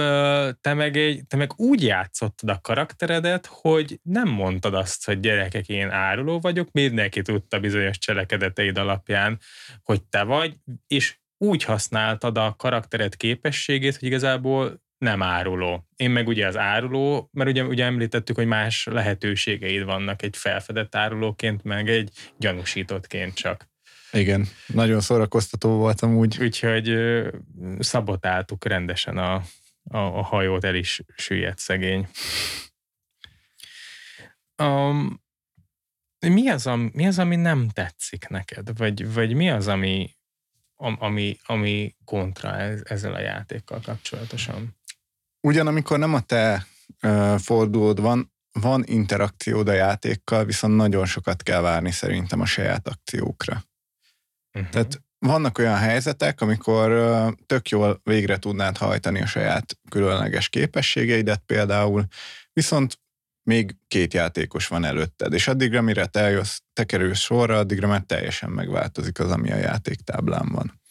te meg, egy, te meg úgy játszottad a karakteredet, hogy nem mondtad azt, hogy gyerekek, én áruló vagyok, mindenki tudta bizonyos cselekedeteid alapján, hogy te vagy, és úgy használtad a karaktered képességét, hogy igazából nem áruló. Én meg ugye az áruló, mert ugye, ugye említettük, hogy más lehetőségeid vannak egy felfedett árulóként, meg egy gyanúsítottként csak. Igen, nagyon szórakoztató voltam úgy. Úgyhogy szabotáltuk rendesen a, a, a hajót, el is süllyedt szegény. Um, mi, az, mi az, ami nem tetszik neked? Vagy, vagy mi az, ami, ami, ami kontra ezzel a játékkal kapcsolatosan? Ugyan amikor nem a te uh, fordulód van, van interakciód a játékkal, viszont nagyon sokat kell várni szerintem a saját akciókra. Uh-huh. Tehát vannak olyan helyzetek, amikor tök jól végre tudnád hajtani a saját különleges képességeidet például, viszont még két játékos van előtted, és addigra, mire te, eljössz, te kerülsz sorra, addigra már teljesen megváltozik az, ami a játéktáblán van.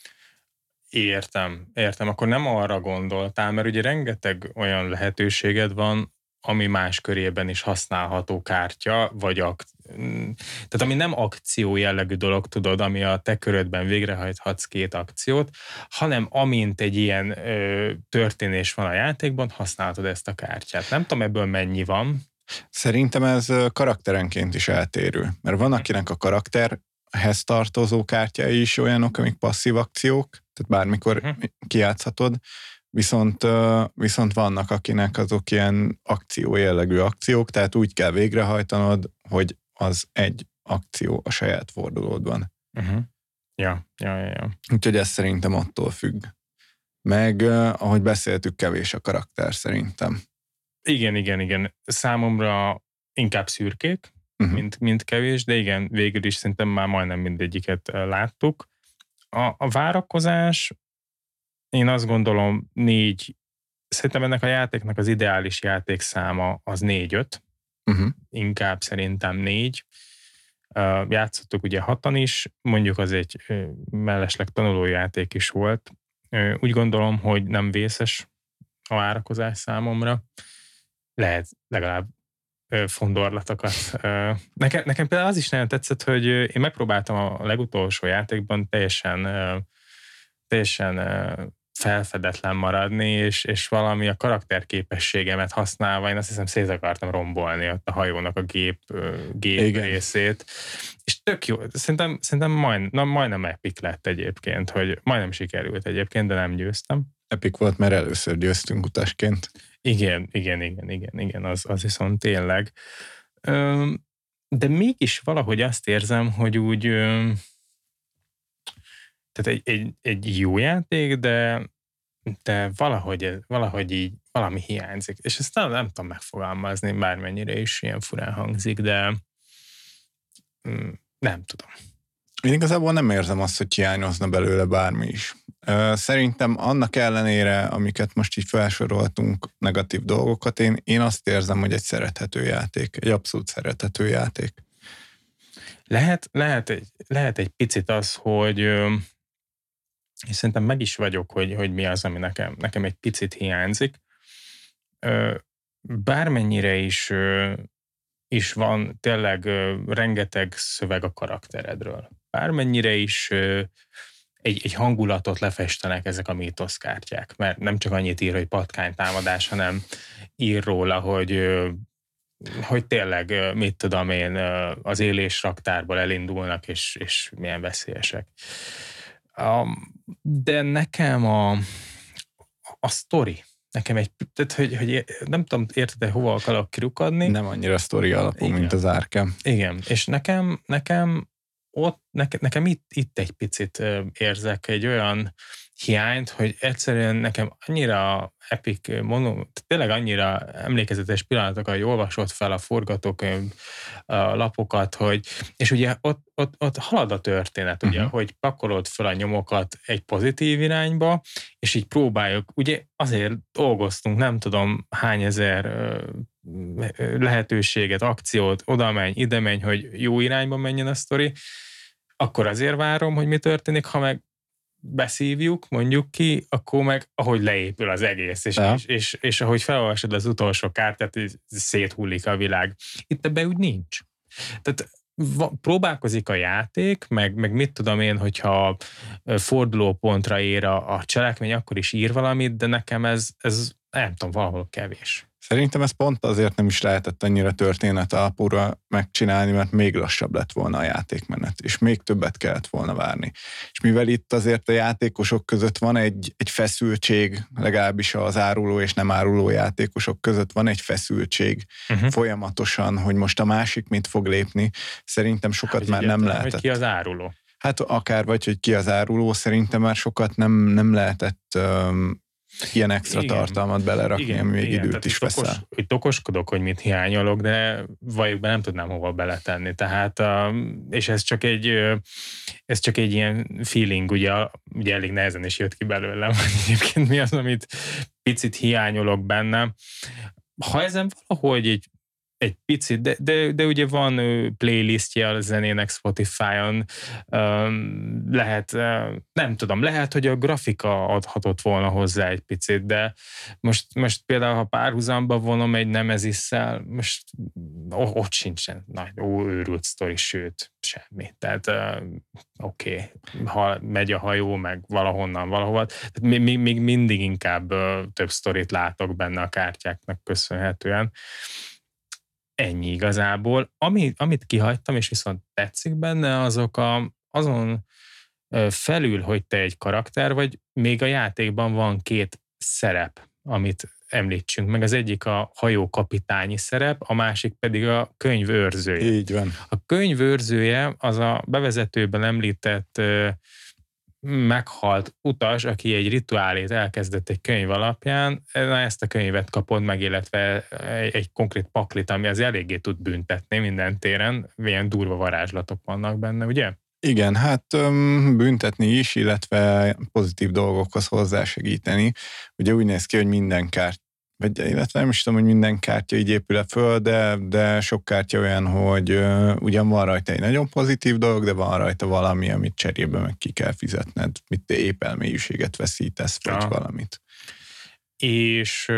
Értem, értem. Akkor nem arra gondoltál, mert ugye rengeteg olyan lehetőséged van, ami más körében is használható kártya, vagy ak- tehát ami nem akció jellegű dolog, tudod, ami a te körödben végrehajthatsz két akciót, hanem amint egy ilyen ö, történés van a játékban, használhatod ezt a kártyát. Nem tudom ebből mennyi van. Szerintem ez karakterenként is eltérő, mert van akinek a karakterhez tartozó kártyái is olyanok, amik passzív akciók, tehát bármikor uh-huh. kijátszhatod, Viszont, viszont vannak, akinek azok ilyen akció jellegű akciók, tehát úgy kell végrehajtanod, hogy az egy akció a saját fordulódban. Uh-huh. Ja, ja, ja, ja. Úgyhogy ez szerintem attól függ. Meg, ahogy beszéltük, kevés a karakter szerintem. Igen, igen, igen. Számomra inkább szürkék, uh-huh. mint, mint kevés, de igen, végül is szerintem már majdnem mindegyiket láttuk. A, a várakozás én azt gondolom négy, szerintem ennek a játéknak az ideális játékszáma az négy-öt, uh-huh. inkább szerintem négy. Játszottuk ugye hatan is, mondjuk az egy mellesleg tanulójáték is volt. Úgy gondolom, hogy nem vészes a várakozás számomra. Lehet legalább fondorlatokat. Nekem, nekem például az is nagyon tetszett, hogy én megpróbáltam a legutolsó játékban teljesen teljesen felfedetlen maradni, és, és valami a karakterképességemet használva, én azt hiszem szét akartam rombolni ott a hajónak a gép, gép Igen. részét. És tök jó, szerintem, szerintem majd, na, majdnem epic lett egyébként, hogy majdnem sikerült egyébként, de nem győztem. Epic volt, mert először győztünk utasként. Igen, igen, igen, igen, igen, az, az viszont tényleg. De mégis valahogy azt érzem, hogy úgy tehát egy, egy, egy jó játék, de, de valahogy, valahogy így valami hiányzik. És ezt nem, nem tudom megfogalmazni, bármennyire is ilyen furán hangzik, de mm, nem tudom. Én igazából nem érzem azt, hogy hiányozna belőle bármi is. Szerintem annak ellenére, amiket most így felsoroltunk, negatív dolgokat, én, én azt érzem, hogy egy szerethető játék, egy abszolút szerethető játék. Lehet, lehet, egy, lehet egy picit az, hogy és szerintem meg is vagyok, hogy, hogy mi az, ami nekem, nekem egy picit hiányzik. Bármennyire is is van tényleg rengeteg szöveg a karakteredről. Bármennyire is egy, egy hangulatot lefestenek ezek a mítoszkártyák, mert nem csak annyit ír, hogy patkánytámadás, hanem ír róla, hogy hogy tényleg, mit tudom én, az élés raktárból elindulnak, és, és milyen veszélyesek. De nekem a, a sztori, nekem egy, tehát, hogy, hogy nem tudom, érted hova akarok kirukadni. Nem annyira sztori alapú, Igen. mint az árkem. Igen, és nekem, nekem ott, nekem, nekem itt, itt egy picit érzek egy olyan hiányt, hogy egyszerűen nekem annyira epic, mondom, tényleg annyira emlékezetes pillanatokat, hogy olvasott fel a forgatókönyv a lapokat, hogy, és ugye ott, ott, ott halad a történet, ugye, uh-huh. hogy pakolod fel a nyomokat egy pozitív irányba, és így próbáljuk, ugye azért dolgoztunk, nem tudom hány ezer lehetőséget, akciót, oda menj, ide menj, hogy jó irányba menjen a sztori, akkor azért várom, hogy mi történik, ha meg beszívjuk, mondjuk ki, akkor meg ahogy leépül az egész, és, és, és, és ahogy felolvasod az utolsó kártyát, széthullik a világ. Itt ebben úgy nincs. Tehát próbálkozik a játék, meg, meg mit tudom én, hogyha fordulópontra ér a, a cselekmény, akkor is ír valamit, de nekem ez, ez nem tudom, valahol kevés. Szerintem ez pont azért nem is lehetett annyira történet alapúra megcsinálni, mert még lassabb lett volna a játékmenet, és még többet kellett volna várni. És mivel itt azért a játékosok között van egy, egy feszültség, legalábbis az áruló és nem áruló játékosok között van egy feszültség uh-huh. folyamatosan, hogy most a másik mit fog lépni, szerintem sokat hát, már nem lehetett. Hogy ki az áruló? Hát akár vagy, hogy ki az áruló, szerintem már sokat nem, nem lehetett um, ilyen extra igen. tartalmat belerakni, igen, ami még igen. időt Tehát is veszel. Okos, itt okoskodok, hogy mit hiányolok, de valójában nem tudnám hova beletenni. Tehát, és ez csak egy, ez csak egy ilyen feeling, ugye, ugye elég nehezen is jött ki belőlem, hogy egyébként mi az, amit picit hiányolok benne. Ha ezen valahogy egy egy picit, de, de, de ugye van playlistje a zenének Spotify-on, lehet, nem tudom, lehet, hogy a grafika adhatott volna hozzá egy picit, de most, most például, ha párhuzamba vonom egy nemezisszel, most ott sincsen nagy, ó, őrült sztori, sőt, semmi. Tehát oké, okay, ha megy a hajó, meg valahonnan, valahova, tehát még, még mindig inkább több sztorit látok benne a kártyáknak köszönhetően ennyi igazából. Ami, amit kihagytam, és viszont tetszik benne, azok a, azon felül, hogy te egy karakter vagy, még a játékban van két szerep, amit említsünk meg. Az egyik a hajókapitányi szerep, a másik pedig a könyv őrzője. Így van. A könyv őrzője az a bevezetőben említett meghalt utas, aki egy rituálét elkezdett egy könyv alapján, na ezt a könyvet kapod meg, illetve egy, egy konkrét paklit, ami az eléggé tud büntetni minden téren, ilyen durva varázslatok vannak benne, ugye? Igen, hát büntetni is, illetve pozitív dolgokhoz hozzásegíteni. Ugye úgy néz ki, hogy minden kárt vagy illetve nem is tudom, hogy minden kártya így épül föl, de, de sok kártya olyan, hogy uh, ugyan van rajta egy nagyon pozitív dolog, de van rajta valami, amit cserébe meg ki kell fizetned, mit te épp elmélyűséget veszítesz, vagy ja. valamit. És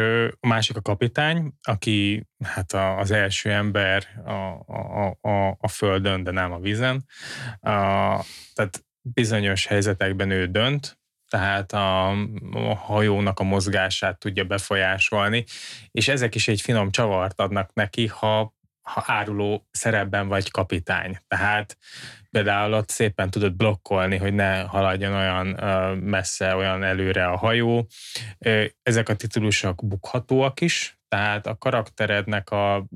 a másik a kapitány, aki hát az első ember a, a, a, a földön, de nem a vízen. A, tehát bizonyos helyzetekben ő dönt, tehát a, a hajónak a mozgását tudja befolyásolni, és ezek is egy finom csavart adnak neki, ha, ha áruló szerepben vagy kapitány. Tehát például ott szépen tudod blokkolni, hogy ne haladjon olyan messze, olyan előre a hajó. Ezek a titulusok bukhatóak is, tehát a karakterednek a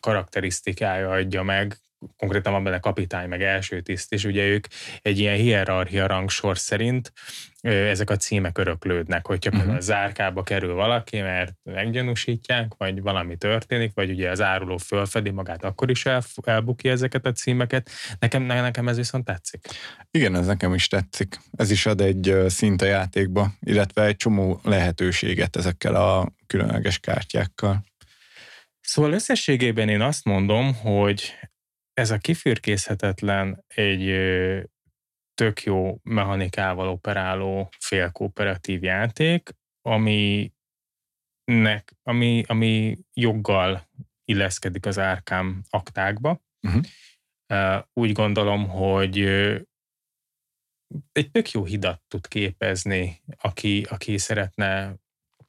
karakterisztikája adja meg konkrétan van benne kapitány, meg első tiszt, és ugye ők egy ilyen hierarchia rangsor szerint ezek a címek öröklődnek, hogyha uh-huh. például a zárkába kerül valaki, mert meggyanúsítják, vagy valami történik, vagy ugye az áruló fölfedi magát, akkor is el, elbukja ezeket a címeket. Nekem, nekem ez viszont tetszik. Igen, ez nekem is tetszik. Ez is ad egy szint a játékba, illetve egy csomó lehetőséget ezekkel a különleges kártyákkal. Szóval összességében én azt mondom, hogy ez a kifürkészhetetlen egy tök jó mechanikával operáló félkooperatív játék, ami, nek, ami, ami joggal illeszkedik az árkám aktákba. Mhm. Uh, úgy gondolom, hogy egy tök jó hidat tud képezni, aki, aki szeretne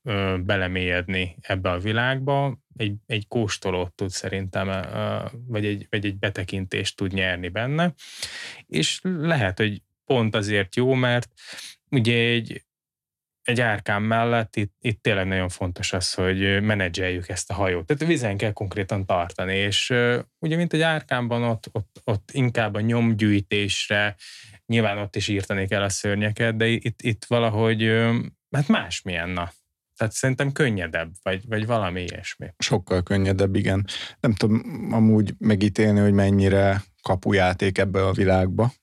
ö, belemélyedni ebbe a világba, egy, egy kóstolót tud szerintem, ö, vagy, egy, vagy egy betekintést tud nyerni benne, és lehet, hogy pont azért jó, mert ugye egy, egy árkám mellett itt, itt tényleg nagyon fontos az, hogy menedzseljük ezt a hajót. Tehát vizen kell konkrétan tartani, és ö, ugye mint egy árkámban ott, ott, ott inkább a nyomgyűjtésre, nyilván ott is írtani kell a szörnyeket, de itt, itt valahogy, ö, hát másmilyen, na. Tehát szerintem könnyedebb, vagy, vagy valami ilyesmi. Sokkal könnyedebb, igen. Nem tudom amúgy megítélni, hogy mennyire kapujáték ebbe a világba.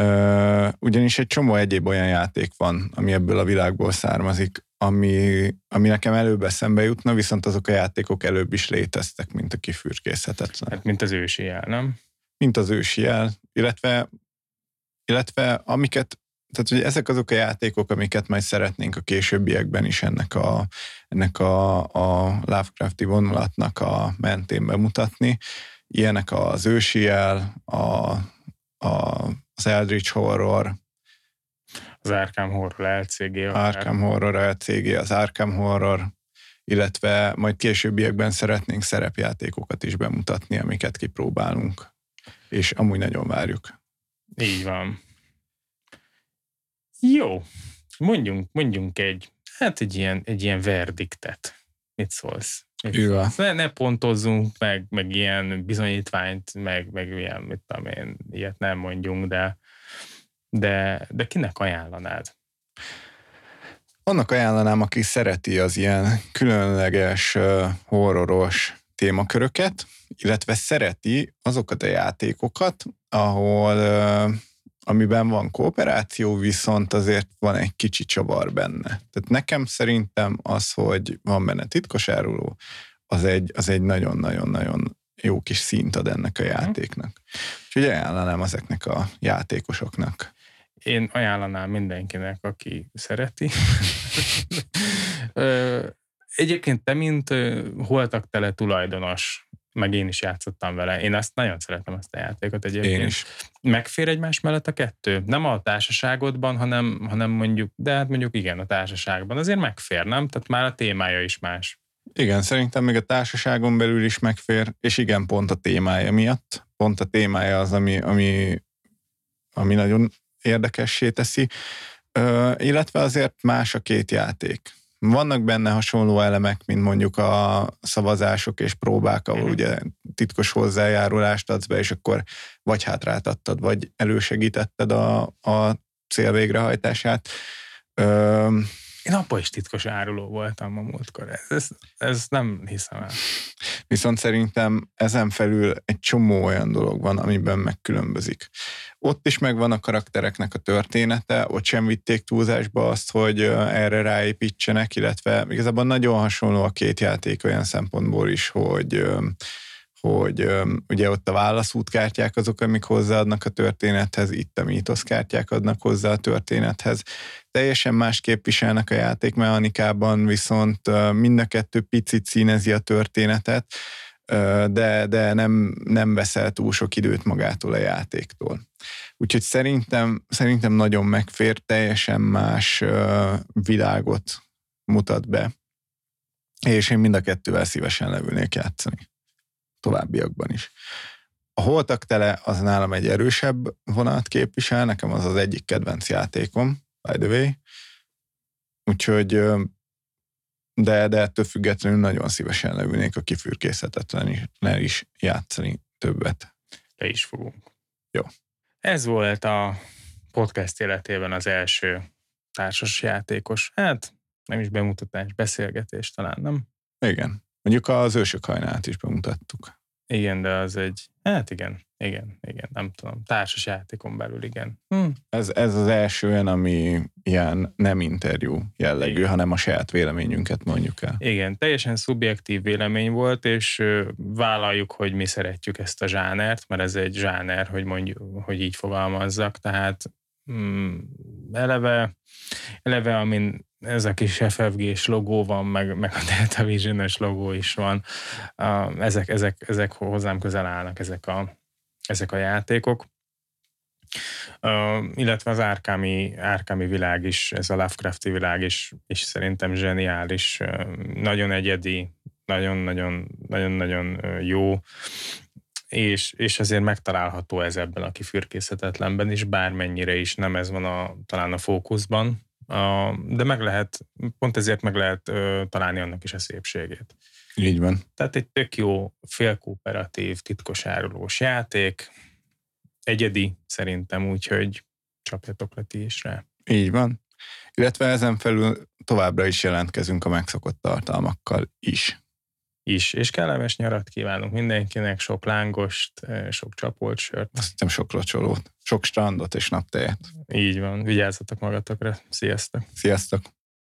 Ö, ugyanis egy csomó egyéb olyan játék van, ami ebből a világból származik, ami, ami nekem előbb eszembe jutna, viszont azok a játékok előbb is léteztek, mint a kifürkészhetetlen. Hát mint az ősi jel, nem? Mint az ősi jel, illetve, illetve amiket tehát hogy ezek azok a játékok, amiket majd szeretnénk a későbbiekben is ennek a, ennek a, a Lovecrafti vonulatnak a mentén bemutatni. Ilyenek az ősi jel, a, a, az Eldritch Horror, Az Arkham Horror LCG. Arkham Horror LCG, az Arkham Horror, illetve majd későbbiekben szeretnénk szerepjátékokat is bemutatni, amiket kipróbálunk. És amúgy nagyon várjuk. Így van. Jó. Mondjunk, mondjunk egy, hát egy ilyen, egy ilyen verdiktet. Mit szólsz? Mit? Ne, ne pontozzunk meg, meg ilyen bizonyítványt, meg, meg ilyen, mit tudom én, ilyet nem mondjunk, de, de, de kinek ajánlanád? Annak ajánlanám, aki szereti az ilyen különleges horroros témaköröket, illetve szereti azokat a játékokat, ahol amiben van kooperáció, viszont azért van egy kicsi csavar benne. Tehát nekem szerintem az, hogy van benne titkos áruló, az egy, az egy nagyon-nagyon-nagyon jó kis szint ad ennek a játéknak. Úgyhogy ajánlanám ezeknek a játékosoknak. Én ajánlanám mindenkinek, aki szereti. (laughs) Egyébként te, mint holtak tele tulajdonos, meg én is játszottam vele. Én ezt nagyon szeretem, ezt a játékot egyébként. Én is. Megfér egymás mellett a kettő? Nem a társaságodban, hanem, hanem mondjuk, de hát mondjuk igen, a társaságban. Azért megfér, nem? Tehát már a témája is más. Igen, szerintem még a társaságon belül is megfér, és igen, pont a témája miatt. Pont a témája az, ami, ami, ami nagyon érdekessé teszi. Ö, illetve azért más a két játék. Vannak benne hasonló elemek, mint mondjuk a szavazások és próbák, ahol Mhm. ugye titkos hozzájárulást adsz be, és akkor vagy hátráltattad, vagy elősegítetted a, a cél végrehajtását. Ö, Én abban is titkos áruló voltam a múltkor. Ez, ez, ez nem hiszem el. Viszont szerintem ezen felül egy csomó olyan dolog van, amiben megkülönbözik. Ott is megvan a karaktereknek a története, ott sem vitték túlzásba azt, hogy erre ráépítsenek, illetve igazából nagyon hasonló a két játék olyan szempontból is, hogy hogy ugye ott a válaszútkártyák azok, amik hozzáadnak a történethez, itt a mítoszkártyák adnak hozzá a történethez. Teljesen másképp viselnek a játékmechanikában, viszont ö, mind a kettő picit színezi a történetet, de, de nem, nem veszel túl sok időt magától a játéktól. Úgyhogy szerintem, szerintem nagyon megfér, teljesen más világot mutat be, és én mind a kettővel szívesen levülnék játszani továbbiakban is. A holtak tele az nálam egy erősebb vonalat képvisel, nekem az az egyik kedvenc játékom, by the way. Úgyhogy, de, de ettől függetlenül nagyon szívesen levülnék a kifürkészhetetlen is, is játszani többet. Le is fogunk. Jó. Ez volt a podcast életében az első társas játékos, hát nem is bemutatás, beszélgetés talán, nem? Igen. Mondjuk az ősök hajnát is bemutattuk. Igen, de az egy, hát igen, igen, igen, nem tudom, társas játékon belül, igen. Hm. Ez, ez az első olyan, ami ilyen nem interjú jellegű, Igen. hanem a saját véleményünket mondjuk el. Igen, teljesen szubjektív vélemény volt, és vállaljuk, hogy mi szeretjük ezt a zsánert, mert ez egy zsáner, hogy mondjuk, hogy így fogalmazzak, tehát eleve, eleve, amin ez a kis FFG-s logó van, meg, meg a Delta vision logó is van, ezek, ezek, ezek hozzám közel állnak, ezek a, ezek a játékok. Uh, illetve az árkámi, árkámi világ is, ez a Lovecrafti világ is, is szerintem zseniális, nagyon egyedi, nagyon-nagyon jó, és, és azért megtalálható ez ebben a kifürkészhetetlenben is, bármennyire is nem ez van a, talán a fókuszban, a, de meg lehet, pont ezért meg lehet ö, találni annak is a szépségét. Így van. Tehát egy tök jó félkooperatív, titkos árulós játék, egyedi szerintem, úgyhogy csapjatok le ti is rá. Így van. Illetve ezen felül továbbra is jelentkezünk a megszokott tartalmakkal is. Is, és kellemes nyarat kívánunk mindenkinek, sok lángost, sok csapolt sört. Azt hiszem sok locsolót, sok strandot és naptejet. Így van, vigyázzatok magatokra, sziasztok! Sziasztok!